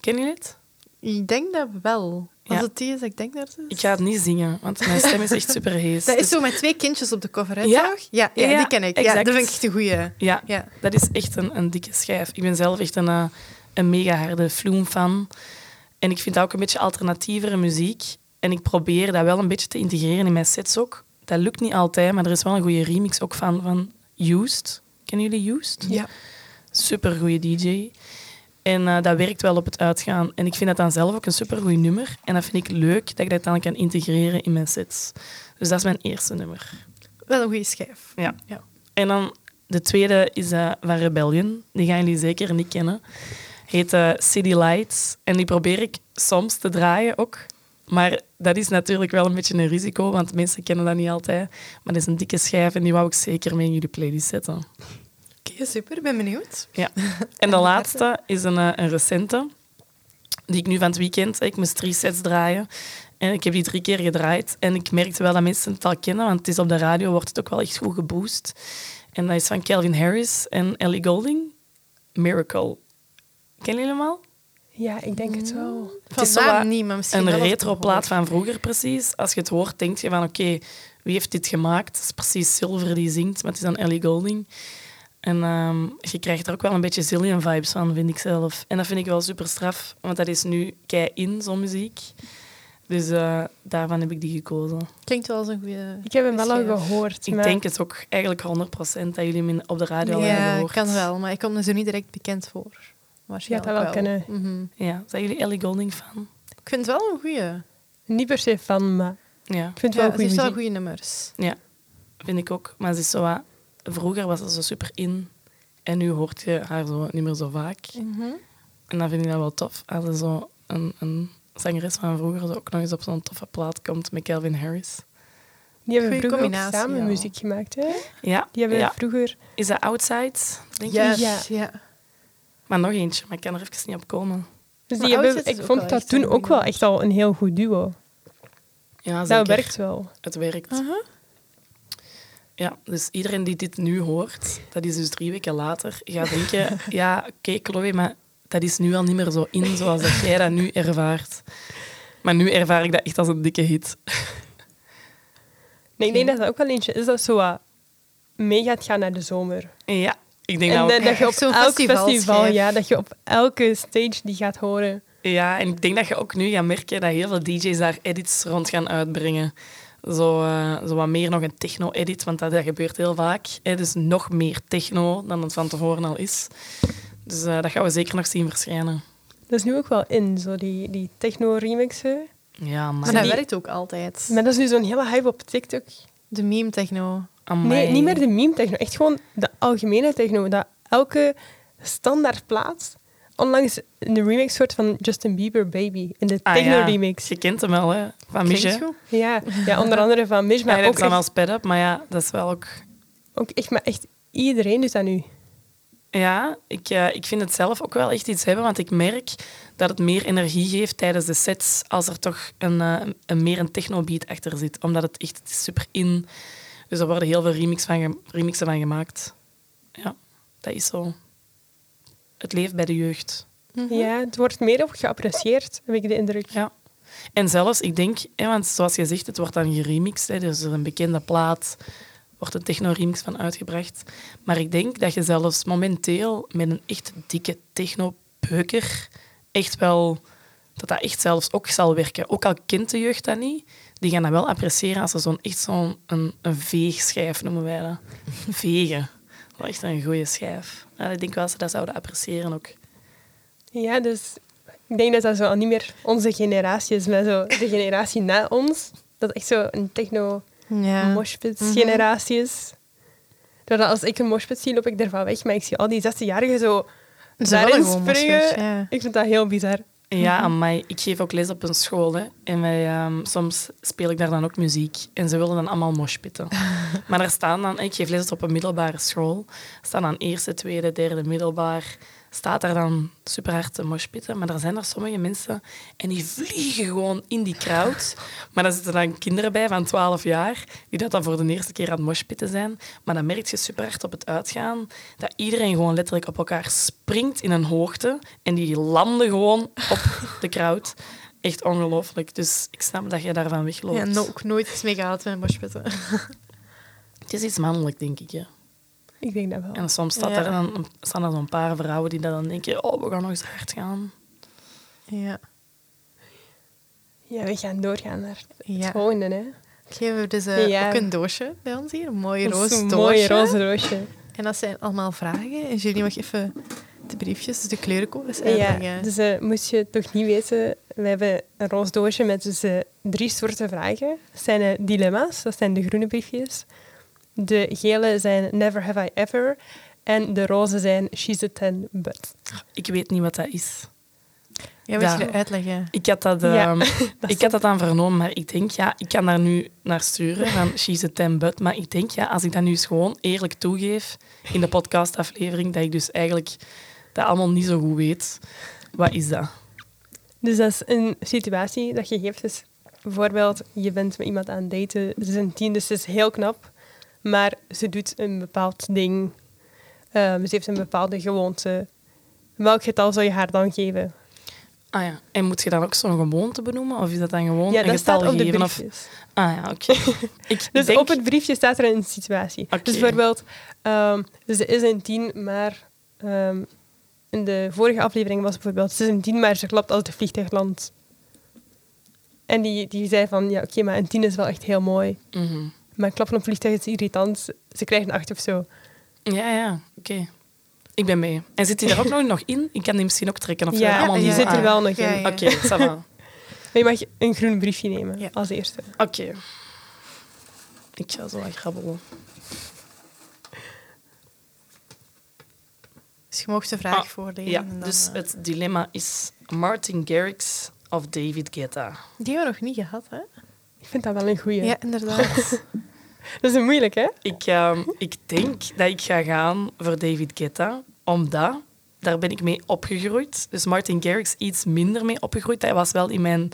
[SPEAKER 3] Ken je het?
[SPEAKER 2] Ik denk dat wel. Als het die is, ik denk dat het is.
[SPEAKER 3] Ik ga het niet zingen, want mijn stem is echt super hees.
[SPEAKER 2] Dat is
[SPEAKER 3] Dus-
[SPEAKER 2] zo met twee kindjes op de cover, hè,
[SPEAKER 3] Ja.
[SPEAKER 2] toch? Ja, die ken ik. Ja, dat vind ik echt een goeie.
[SPEAKER 3] Ja,
[SPEAKER 2] Ja.
[SPEAKER 3] dat is echt een, een dikke schijf. Ik ben zelf echt een, eh, een mega harde Flume-fan. En ik vind dat ook een beetje alternatievere muziek. En ik probeer dat wel een beetje te integreren in mijn sets ook. Dat lukt niet altijd, maar er is wel een goede remix ook van, van Used. Kennen jullie Used?
[SPEAKER 2] Ja.
[SPEAKER 3] Super goede DJ. En eh, dat werkt wel op het uitgaan. En ik vind dat dan zelf ook een super goed nummer. En dat vind ik leuk dat ik dat dan kan integreren in mijn sets. Dus dat is mijn eerste nummer.
[SPEAKER 2] Wel een goede schijf.
[SPEAKER 3] Ja.
[SPEAKER 2] Ja.
[SPEAKER 3] En dan de tweede is eh, van Rebellion. Die gaan jullie zeker niet kennen. Heet eh, City Lights. En die probeer ik soms te draaien ook. Maar dat is natuurlijk wel een beetje een risico, want mensen kennen dat niet altijd. Maar dat is een dikke schijf en die wou ik zeker mee in jullie playlist zetten.
[SPEAKER 2] Oké, super. Ben benieuwd.
[SPEAKER 3] Ja. En de laatste is een, eh, een recente, die ik nu van het weekend... Ik moest drie sets draaien. En ik heb die drie keer gedraaid. En ik merkte wel dat mensen het al kennen, want het is op de radio wordt het ook wel echt goed geboost. En dat is van Calvin Harris en Ellie Golding. Miracle. Kennen jullie hem al?
[SPEAKER 1] Ja, ik denk het wel.
[SPEAKER 3] Het is zo
[SPEAKER 2] niet, maar misschien
[SPEAKER 3] Een
[SPEAKER 2] wel als
[SPEAKER 3] retro
[SPEAKER 2] het
[SPEAKER 3] plaat
[SPEAKER 2] gehoord.
[SPEAKER 3] van vroeger precies. Als je het hoort, denk je van oké, wie heeft dit gemaakt? Het is precies Silver die zingt, maar het is dan Ellie Golding. En ehm, je krijgt er ook wel een beetje Zillion vibes van, vind ik zelf. En dat vind ik wel super straf, want dat is nu kei in, zo'n muziek. Dus eh, daarvan heb ik die gekozen.
[SPEAKER 2] Klinkt wel als een goede.
[SPEAKER 1] Ik heb hem wel al gehoord.
[SPEAKER 3] Ik
[SPEAKER 1] maar
[SPEAKER 3] denk het ook eigenlijk 100% dat jullie hem op de radio al hebben
[SPEAKER 2] Ja,
[SPEAKER 3] gehoord.
[SPEAKER 2] kan wel, maar ik kom er zo niet direct bekend voor. Waarschijnlijk
[SPEAKER 1] dat wel kennen.
[SPEAKER 2] Mhm.
[SPEAKER 3] Ja, zijn jullie Ellie Golding fan?
[SPEAKER 2] Ik vind het wel een goeie.
[SPEAKER 1] Niet per se van, maar
[SPEAKER 3] Ja,
[SPEAKER 1] ik vind het
[SPEAKER 2] Ja,
[SPEAKER 1] wel goede
[SPEAKER 2] is wel
[SPEAKER 1] muziek.
[SPEAKER 2] goede nummers.
[SPEAKER 3] ja, vind ik ook. Maar ze is zo wat, vroeger was ze zo super in. En nu hoort je haar zo niet meer zo vaak.
[SPEAKER 2] Mhm.
[SPEAKER 3] En dan vind ik dat wel tof. Als er zo een, een zangeres van vroeger zo ook nog eens op zo'n toffe plaat komt met Calvin Harris.
[SPEAKER 1] Die hebben
[SPEAKER 2] Goeie
[SPEAKER 1] vroeger ook samen
[SPEAKER 2] ja.
[SPEAKER 1] muziek gemaakt. Hè?
[SPEAKER 3] Ja,
[SPEAKER 1] Die hebben
[SPEAKER 3] ja.
[SPEAKER 1] vroeger...
[SPEAKER 3] Is dat Outside? Denk
[SPEAKER 2] Ja,
[SPEAKER 3] ik?
[SPEAKER 1] Ja.
[SPEAKER 2] ja.
[SPEAKER 3] Maar nog eentje, maar ik kan er even niet op komen.
[SPEAKER 1] Dus die hebben, ik vond dat toen ook wel echt al een heel goed duo.
[SPEAKER 3] Ja, zeker.
[SPEAKER 1] Dat werkt wel.
[SPEAKER 3] Het werkt.
[SPEAKER 2] Aha.
[SPEAKER 3] Ja, dus iedereen die dit nu hoort, dat is dus drie weken later, gaat denken, [laughs] ja, oké, Chloe, maar dat is nu al niet meer zo in zoals dat jij dat nu ervaart. Maar nu ervaar ik dat echt als een dikke hit.
[SPEAKER 1] Nee, ik denk dat dat ook wel eentje is dat zo wat mee gaat gaan naar de zomer.
[SPEAKER 3] Ja, ik denk
[SPEAKER 1] En
[SPEAKER 3] dat
[SPEAKER 1] dat,
[SPEAKER 3] ook.
[SPEAKER 1] dat je op elk
[SPEAKER 2] festivalschijf.
[SPEAKER 1] festival, ja, dat je op elke stage die gaat horen.
[SPEAKER 3] Ja, en ik denk dat je ook nu gaat merken dat heel veel DJ's daar edits rond gaan uitbrengen. Zo, eh, zo wat meer nog een techno-edit, want dat, dat gebeurt heel vaak. Hè. Dus nog meer techno dan het van tevoren al is. Dus eh, dat gaan we zeker nog zien verschijnen.
[SPEAKER 1] Dat is nu ook wel in, zo die, die techno-remixen.
[SPEAKER 3] Ja,
[SPEAKER 2] Maar
[SPEAKER 3] maar...
[SPEAKER 2] dat
[SPEAKER 1] die-
[SPEAKER 2] werkt ook altijd.
[SPEAKER 1] Maar dat is nu zo'n hele hype op TikTok.
[SPEAKER 2] De meme-techno.
[SPEAKER 1] Nee, niet meer de meme-techno. Echt gewoon de algemene techno. Dat elke standaard plaat onlangs een remix wordt van Justin Bieber Baby. In de
[SPEAKER 3] Ah,
[SPEAKER 1] techno-remix.
[SPEAKER 3] Ja. Je kent hem wel, hè? Van Mish.
[SPEAKER 1] Ja. ja, [laughs] onder andere van Mish,
[SPEAKER 3] Maar dat
[SPEAKER 1] ook
[SPEAKER 3] dan
[SPEAKER 1] echt,
[SPEAKER 3] sped up, maar ja, dat is wel ook...
[SPEAKER 1] ook echt, maar echt iedereen doet dat nu.
[SPEAKER 3] Ja, ik, eh, ik vind het zelf ook wel echt iets hebben, want ik merk dat het meer energie geeft tijdens de sets als er toch een, eh, een meer een technobeat achter zit. Omdat het echt het is super in. Dus er worden heel veel remix van remixen van gemaakt. Ja, dat is zo. Het leeft bij de jeugd.
[SPEAKER 1] Ja, het wordt meer op geapprecieerd, heb ik de indruk.
[SPEAKER 3] Ja. En zelfs, ik denk, hè, want zoals je zegt, het wordt dan geremixed. Hè, dus er is een bekende plaat, wordt een techno-remix van uitgebracht. Maar ik denk dat je zelfs momenteel met een echt dikke techno-peuker echt wel... Dat dat echt zelfs ook zal werken. Ook al kent de jeugd dat niet, die gaan dat wel appreciëren als ze zo'n echt zo'n een, een veegschijf noemen wij dat. Vegen. Wel Echt een goede schijf. Ja, ik denk wel dat ze dat zouden appreciëren ook.
[SPEAKER 1] Ja, dus ik denk dat dat zo al niet meer onze generatie is, maar zo de generatie na ons. Dat echt zo een techno
[SPEAKER 2] Ja.
[SPEAKER 1] moshpit generatie is. Doordat als ik een moshpit zie, loop ik ervan weg. Maar ik zie al die 16-jarigen zo daarin springen.
[SPEAKER 2] ja.
[SPEAKER 1] Ik vind dat heel bizar.
[SPEAKER 3] Ja, amai. ik geef ook les op een school. Hè. En wij, ehm, soms speel ik daar dan ook muziek. En ze willen dan allemaal moshpitten. [laughs] maar er staan dan... Ik geef les op een middelbare school. Er staan dan eerste, tweede, derde middelbaar... Staat daar dan super hard te moshpitten. Maar er zijn er sommige mensen... En die vliegen gewoon in die crowd. Maar daar zitten dan kinderen bij van 12 jaar... Die dat dan voor de eerste keer aan het moshpitten zijn. Maar dan merk je super hard op het uitgaan... Dat iedereen gewoon letterlijk op elkaar springt in een hoogte. En die landen gewoon op de crowd. Echt ongelooflijk. Dus ik snap dat je daarvan wegloopt.
[SPEAKER 2] Ja, ook nooit iets mee gehad met moshpitten.
[SPEAKER 3] Het is iets mannelijk, denk ik. Ja.
[SPEAKER 1] Ik denk dat wel.
[SPEAKER 3] En soms staat
[SPEAKER 2] Ja.
[SPEAKER 3] er dan, staan er zo'n paar vrouwen die dan denken... Oh, we gaan nog eens hard gaan.
[SPEAKER 2] Ja.
[SPEAKER 1] Ja, we gaan doorgaan naar het
[SPEAKER 2] Ja.
[SPEAKER 1] volgende. Hè.
[SPEAKER 2] Oké, we hebben dus eh,
[SPEAKER 1] Ja.
[SPEAKER 2] ook een doosje bij ons hier. Een mooi roze
[SPEAKER 1] een
[SPEAKER 2] doosje.
[SPEAKER 1] mooi roze roosje.
[SPEAKER 2] En dat zijn allemaal vragen. En jullie mag even de briefjes, dus de kleurencodes
[SPEAKER 1] Ja,
[SPEAKER 2] uitleggen.
[SPEAKER 1] dus eh, moest je toch niet weten, we hebben een roze doosje met dus, eh, drie soorten vragen. Dat zijn dilemma's, dat zijn de groene briefjes. De gele zijn never have I ever. En de roze zijn she's a ten but.
[SPEAKER 3] Ik weet niet wat dat is.
[SPEAKER 2] Ja, moet
[SPEAKER 3] Ja.
[SPEAKER 2] je dat uitleggen?
[SPEAKER 3] Ik had dat,
[SPEAKER 1] Ja,
[SPEAKER 3] ehm, [laughs]
[SPEAKER 1] dat
[SPEAKER 3] ik had dat aan vernomen, maar ik denk, ja, ik kan daar nu naar sturen van She's a ten but. Maar ik denk, ja, als ik dat nu eens gewoon eerlijk toegeef in de podcastaflevering, dat ik dus eigenlijk dat allemaal niet zo goed weet. Wat is dat?
[SPEAKER 1] Dus dat is een situatie dat je geeft. Dus bijvoorbeeld, je bent met iemand aan het daten. Ze is een tien, dus ze is heel knap. Maar ze doet een bepaald ding. Ehm, ze heeft een bepaalde gewoonte. Welk getal zou je haar dan geven?
[SPEAKER 3] Ah ja, en moet je dan ook zo'n gewoonte benoemen? Of is dat dan gewoon
[SPEAKER 1] ja,
[SPEAKER 3] een
[SPEAKER 1] dat
[SPEAKER 3] getal
[SPEAKER 1] staat op de
[SPEAKER 3] geven? Of...
[SPEAKER 1] briefjes.
[SPEAKER 3] Ah ja, oké. [laughs]
[SPEAKER 1] Dus
[SPEAKER 3] denk...
[SPEAKER 1] op het briefje staat er een situatie. Dus bijvoorbeeld, ehm, ze is een tien, maar ehm, in de vorige aflevering was bijvoorbeeld, ze is een tien, maar ze klapt als de vliegtuig landt. En die, die zei van, ja oké, maar een tien is wel echt heel mooi.
[SPEAKER 3] Mhm.
[SPEAKER 1] Maar klappen op een vliegtuig is irritant. Ze krijgt een acht of zo.
[SPEAKER 3] Ja, ja, oké. Ik ben mee. En zit die er ook nog, [laughs] nog in? Ik kan die misschien ook trekken. Of
[SPEAKER 1] Ja,
[SPEAKER 3] allemaal
[SPEAKER 1] die zit er
[SPEAKER 3] Ah,
[SPEAKER 1] wel nog in.
[SPEAKER 2] ja.
[SPEAKER 3] Oké, ça va. [laughs]
[SPEAKER 1] Maar je mag een groen briefje nemen
[SPEAKER 2] Ja.
[SPEAKER 1] als eerste.
[SPEAKER 3] Oké. Ik ga zo wat grabbelen.
[SPEAKER 2] Dus je mocht de vraag
[SPEAKER 3] Ah,
[SPEAKER 2] voorlezen.
[SPEAKER 3] Ja,
[SPEAKER 2] dan,
[SPEAKER 3] dus
[SPEAKER 2] eh,
[SPEAKER 3] het dilemma is Martin Garrix of David Guetta.
[SPEAKER 2] Die hebben we nog niet gehad, hè?
[SPEAKER 1] Ik vind dat wel een goeie.
[SPEAKER 2] Ja, inderdaad. [laughs]
[SPEAKER 1] Dat is een moeilijk, hè?
[SPEAKER 3] Ik, ehm, ik denk dat ik ga gaan voor David Guetta, omdat daar ben ik mee opgegroeid. Dus Martin Garrix iets minder mee opgegroeid. Hij was wel in mijn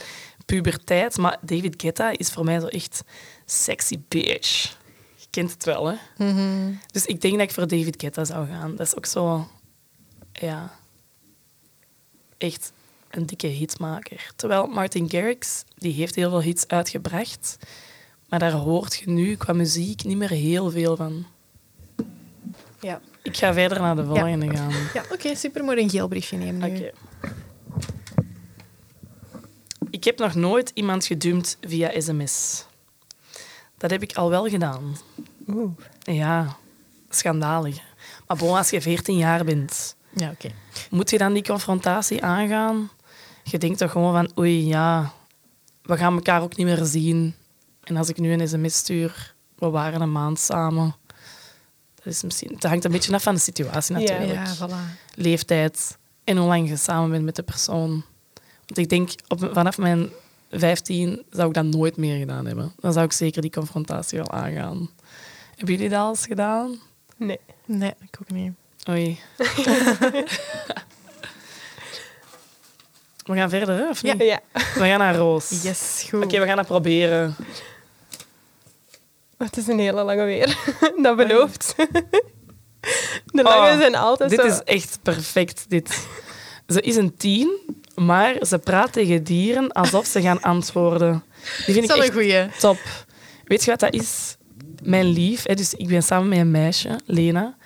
[SPEAKER 3] puberteit, maar David Guetta is voor mij zo echt sexy bitch. Je kent het wel, hè?
[SPEAKER 2] Mhm.
[SPEAKER 3] Dus ik denk dat ik voor David Guetta zou gaan. Dat is ook zo, ja, echt een dikke hitmaker. Terwijl Martin Garrix, die heeft heel veel hits uitgebracht, maar daar hoort je nu qua muziek niet meer heel veel van.
[SPEAKER 2] Ja,
[SPEAKER 3] Ik ga verder naar de volgende gaan.
[SPEAKER 2] ja oké, super. Moet een geel briefje nemen nu.
[SPEAKER 3] Oké. Ik heb nog nooit iemand gedumpt via sms. Dat heb ik al wel gedaan.
[SPEAKER 1] Oeh.
[SPEAKER 3] Ja, schandalig. Maar bon, als je 14 jaar bent,
[SPEAKER 2] Ja, oké.
[SPEAKER 3] moet je dan die confrontatie aangaan? Je denkt toch gewoon van, oei, ja, we gaan elkaar ook niet meer zien. En als ik nu een sms stuur, we waren een maand samen. Dat is misschien, het hangt een beetje af van de situatie
[SPEAKER 1] Ja.
[SPEAKER 3] natuurlijk.
[SPEAKER 2] Ja, voilà.
[SPEAKER 3] Leeftijd en hoe lang je samen bent met de persoon. Want ik denk, op, vanaf mijn 15 zou ik dat nooit meer gedaan hebben. Dan zou ik zeker die confrontatie wel aangaan. Hebben jullie dat al eens gedaan?
[SPEAKER 1] Nee.
[SPEAKER 2] Nee, ik ook niet.
[SPEAKER 3] Oei. [laughs] [laughs] we gaan verder, hè, of niet?
[SPEAKER 1] ja.
[SPEAKER 3] We gaan naar Roos.
[SPEAKER 2] Yes, goed.
[SPEAKER 3] Oké, we gaan dat proberen.
[SPEAKER 1] Het is een hele lange weer. [laughs] Dat belooft. [laughs] De lange
[SPEAKER 3] Oh,
[SPEAKER 1] zijn altijd
[SPEAKER 3] Dit
[SPEAKER 1] zo...
[SPEAKER 3] is echt perfect, dit. Ze is een tien, maar ze praat tegen dieren alsof ze gaan antwoorden. Die vind
[SPEAKER 2] Dat
[SPEAKER 3] ik echt
[SPEAKER 2] een goeie.
[SPEAKER 3] top. Weet je wat dat is? Mijn lief, hè, dus ik ben samen met een meisje, Lena,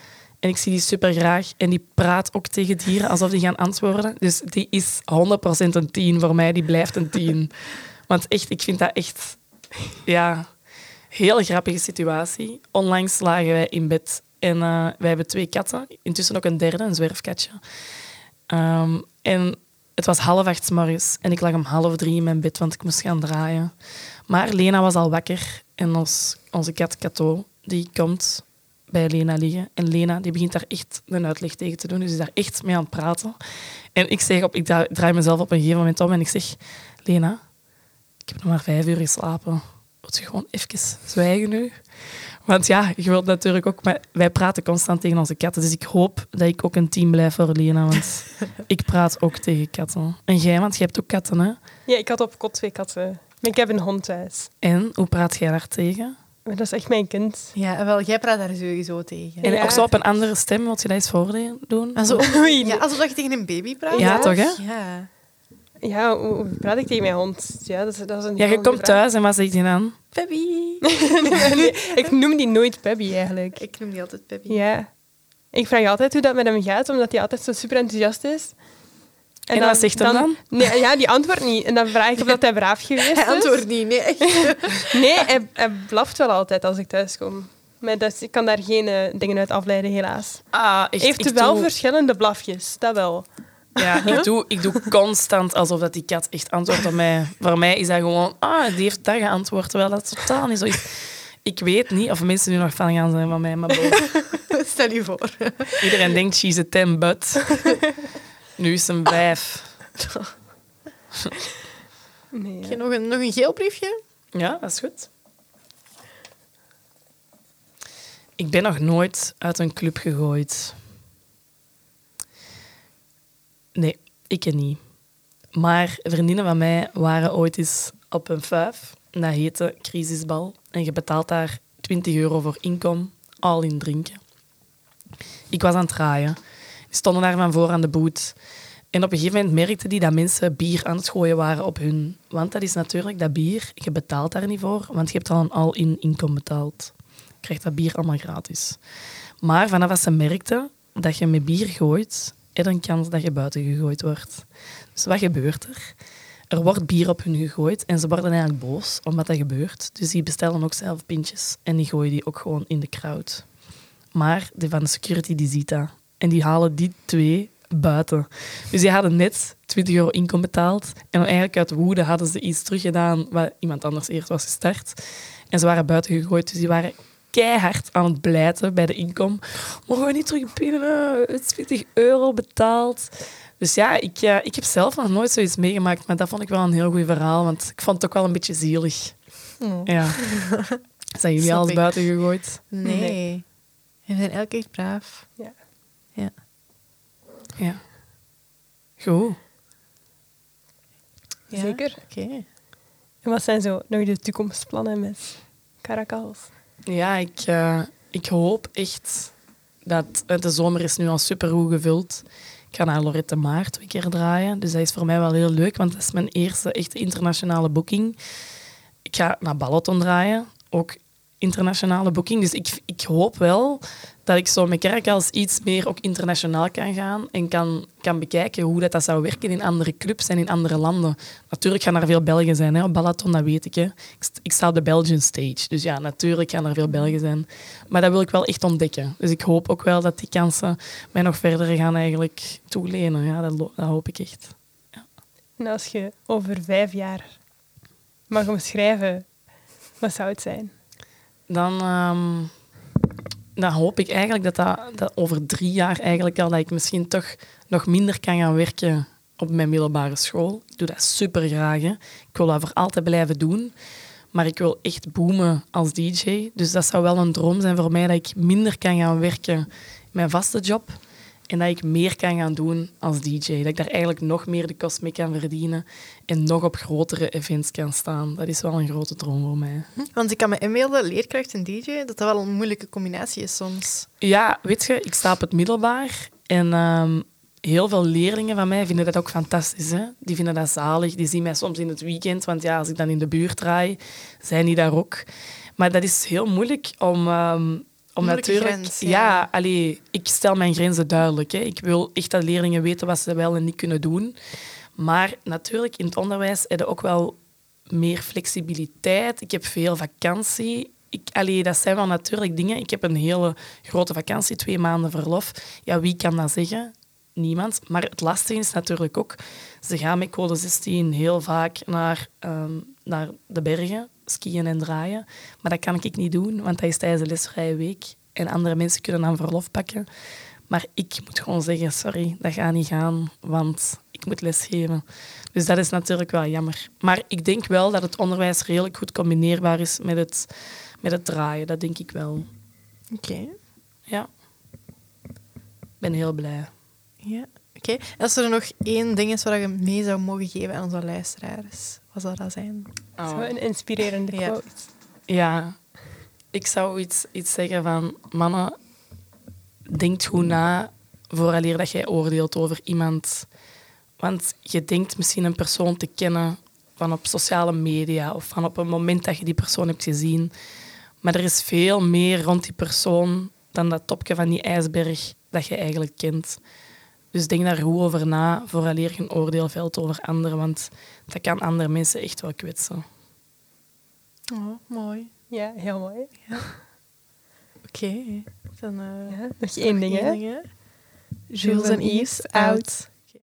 [SPEAKER 3] ik zie die super graag. En die praat ook tegen dieren alsof die gaan antwoorden. Dus die is 100% een 10 voor mij, die blijft een 10. Want echt, ik vind dat echt, ja, heel grappige situatie. Onlangs lagen wij in bed En uh, wij hebben twee katten. Intussen ook een derde, een zwerfkatje. Um, en het was half acht morgens en ik lag om half drie in mijn bed, want ik moest gaan draaien. Maar Lena was al wakker en ons, onze kat Kato, die komt bij Lena liggen. En Lena die begint daar echt een uitleg tegen te doen. Dus is daar echt mee aan het praten. En ik, zeg op, ik draai mezelf op een gegeven moment om en ik zeg... Lena, ik heb nog maar vijf uur geslapen. Wilt je gewoon even zwijgen nu? Want ja, je wilt natuurlijk ook... Maar wij praten constant tegen onze katten. Dus ik hoop dat ik ook een team blijf voor Lena. Want [laughs] ik praat ook tegen katten. En jij, want je hebt ook katten, hè?
[SPEAKER 1] Ja, ik had op kot twee katten. Maar ik heb een hond thuis.
[SPEAKER 3] En hoe praat jij daar tegen?
[SPEAKER 1] Maar dat is echt mijn kind.
[SPEAKER 2] Ja, wel, jij praat daar sowieso tegen.
[SPEAKER 3] En
[SPEAKER 2] ja.
[SPEAKER 3] ook zo op een andere stem, wil je dat eens voordoen?
[SPEAKER 2] Alsof, [laughs] ja, alsof je tegen een baby praat.
[SPEAKER 3] Ja, toch, hè?
[SPEAKER 2] Ja.
[SPEAKER 1] Ja, hoe praat ik tegen mijn hond? Ja, dat is, dat is een
[SPEAKER 3] ja je komt thuis en wat zegt hij dan?
[SPEAKER 2] Pebby.
[SPEAKER 1] nee, [laughs] ik noem die nooit Pebby, eigenlijk.
[SPEAKER 2] Ik noem die altijd Pebby.
[SPEAKER 1] Ja. Ik vraag altijd hoe dat met hem gaat, omdat hij altijd zo super enthousiast is.
[SPEAKER 3] En, en dan, wat zegt hij dan? dan?
[SPEAKER 1] Nee, ja, die antwoordt niet. En dan vraag ik of dat hij braaf geweest is.
[SPEAKER 2] Hij antwoordt niet, nee. [laughs]
[SPEAKER 1] nee, hij, hij blaft wel altijd als ik thuis kom. Maar dat, ik kan daar geen uh, dingen uit afleiden, helaas.
[SPEAKER 3] Ah, echt,
[SPEAKER 1] Heeft wel doe... verschillende blafjes, dat wel.
[SPEAKER 3] Ja, ik doe, ik doe constant alsof dat die kat echt antwoordt op mij. Voor mij is dat gewoon, ah, die heeft dat geantwoord, terwijl dat totaal niet zo is. Ik weet niet of mensen nu nog fan gaan zijn van mij, maar [laughs] boven.
[SPEAKER 2] Stel je voor.
[SPEAKER 3] Iedereen denkt, she's a ten, but... [laughs] Nu is een vijf. [laughs]
[SPEAKER 2] Nee, Heb je nog een, nog een geel briefje?
[SPEAKER 3] Ja, dat is goed. Ik ben nog nooit uit een club gegooid. Nee, ik niet. Maar vriendinnen van mij waren ooit eens op een vijf. Dat heette Crisisbal. En je betaalt daar 20 euro voor inkom, al in drinken. Ik was aan het draaien. Stonden daar van voor aan de boot. En op een gegeven moment merkte die dat mensen bier aan het gooien waren op hun. Want dat is natuurlijk dat bier, je betaalt daar niet voor, want je hebt al een al-in inkom betaald. Je krijgt dat bier allemaal gratis. Maar vanaf dat ze merkten dat je met bier gooit, er een kans dat je buiten gegooid wordt. Dus wat gebeurt er? Er wordt bier op hun gegooid en ze worden eigenlijk boos omdat dat gebeurt. Dus die bestellen ook zelf pintjes en die gooien die ook gewoon in de crowd. Maar de van de security die ziet dat. En die halen die twee buiten. Dus die hadden net 20 euro inkom betaald. En eigenlijk uit woede hadden ze iets teruggedaan wat iemand anders eerst was gestart. En ze waren buiten gegooid. Dus die waren keihard aan het blijten bij de inkom. Mogen we niet terug binnen? 20 euro betaald. Dus ja, ik, uh, ik heb zelf nog nooit zoiets meegemaakt. Maar dat vond ik wel een heel goed verhaal. Want ik vond het ook wel een beetje zielig. Oh. Ja. [laughs] Zijn jullie al buiten gegooid?
[SPEAKER 2] Nee. nee. We zijn elke keer braaf.
[SPEAKER 1] Ja.
[SPEAKER 2] Ja.
[SPEAKER 3] Goed.
[SPEAKER 1] Ja? Zeker.
[SPEAKER 2] Oké. Okay.
[SPEAKER 1] En wat zijn zo nog de toekomstplannen met Caracals?
[SPEAKER 3] Ja, ik, uh, ik hoop echt dat de zomer is nu al super goed gevuld. Ik ga naar Lorette Maart twee keer draaien. Dus dat is voor mij wel heel leuk, want dat is mijn eerste echte internationale boeking. Ik ga naar Balaton draaien, ook internationale boeking. Dus ik, ik hoop wel dat ik zo met kerk als iets meer ook internationaal kan gaan en kan, kan bekijken hoe dat, dat zou werken in andere clubs en in andere landen. Natuurlijk gaan er veel Belgen zijn hè, op Balaton, dat weet ik. Hè. Ik, ik sta op de Belgian stage, dus ja, natuurlijk gaan er veel Belgen zijn. Maar dat wil ik wel echt ontdekken. Dus ik hoop ook wel dat die kansen mij nog verder gaan eigenlijk toelenen. Ja, dat, dat hoop ik echt. Ja.
[SPEAKER 1] En als je over vijf jaar mag omschrijven, wat zou het zijn?
[SPEAKER 3] Dan... Um dan hoop ik eigenlijk dat, dat, over drie jaar eigenlijk al dat ik misschien toch nog minder kan gaan werken op mijn middelbare school. Ik doe dat super graag. Ik wil dat voor altijd blijven doen. Maar ik wil echt boomen als DJ. Dus dat zou wel een droom zijn voor mij dat ik minder kan gaan werken in mijn vaste job. En dat ik meer kan gaan doen als DJ. Dat ik daar eigenlijk nog meer de kost mee kan verdienen. En nog op grotere events kan staan. Dat is wel een grote droom voor mij.
[SPEAKER 2] Hm? Want ik kan me inbeelden, leerkracht en DJ, dat dat wel een moeilijke combinatie is soms.
[SPEAKER 3] Ja, weet je, ik sta op het middelbaar. En um, heel veel leerlingen van mij vinden dat ook fantastisch. Hè? Die vinden dat zalig. Die zien mij soms in het weekend. Want ja, als ik dan in de buurt draai, zijn die daar ook. Maar dat is heel moeilijk om... Um, om natuurlijk,
[SPEAKER 2] grens,
[SPEAKER 3] ja, ja allee, ik stel mijn grenzen duidelijk. Hè. Ik wil echt dat leerlingen weten wat ze wel en niet kunnen doen. Maar natuurlijk, in het onderwijs heb je ook wel meer flexibiliteit. Ik heb veel vakantie. ik, allee, dat zijn wel natuurlijk dingen. Ik heb een hele grote vakantie, twee maanden verlof. Ja, wie kan dat zeggen? Niemand. Maar het lastige is natuurlijk ook, ze gaan met code 16 heel vaak naar, ehm, naar de bergen, skiën en draaien. Maar dat kan ik niet doen, want dat is tijdens de lesvrije week. En andere mensen kunnen dan verlof pakken. Maar ik moet gewoon zeggen, sorry, dat gaat niet gaan, want ik moet lesgeven. Dus dat is natuurlijk wel jammer. Maar ik denk wel dat het onderwijs redelijk goed combineerbaar is met het, met het draaien. Dat denk ik wel.
[SPEAKER 2] Oké.
[SPEAKER 3] Ja. Ik ben heel blij.
[SPEAKER 2] Ja. Oké. Als er nog één ding is wat je mee zou mogen geven aan onze luisteraars, wat zou dat zijn?
[SPEAKER 1] Zo een inspirerende
[SPEAKER 2] Ja.
[SPEAKER 1] quote.
[SPEAKER 3] Ja, ik zou iets, iets zeggen van... Mannen, denk goed na vooraleer dat jij oordeelt over iemand. Want je denkt misschien een persoon te kennen van op sociale media of van op een moment dat je die persoon hebt gezien. Maar er is veel meer rond die persoon dan dat topje van die ijsberg dat je eigenlijk kent. Dus denk daar goed over na vooraleer je een oordeel velt over anderen, want dat kan andere mensen echt wel kwetsen.
[SPEAKER 2] Oh, mooi.
[SPEAKER 1] Ja, heel mooi.
[SPEAKER 2] Oké. Dan eh,
[SPEAKER 1] Ja, nog één ding, hè?
[SPEAKER 2] Jules en Yves, out.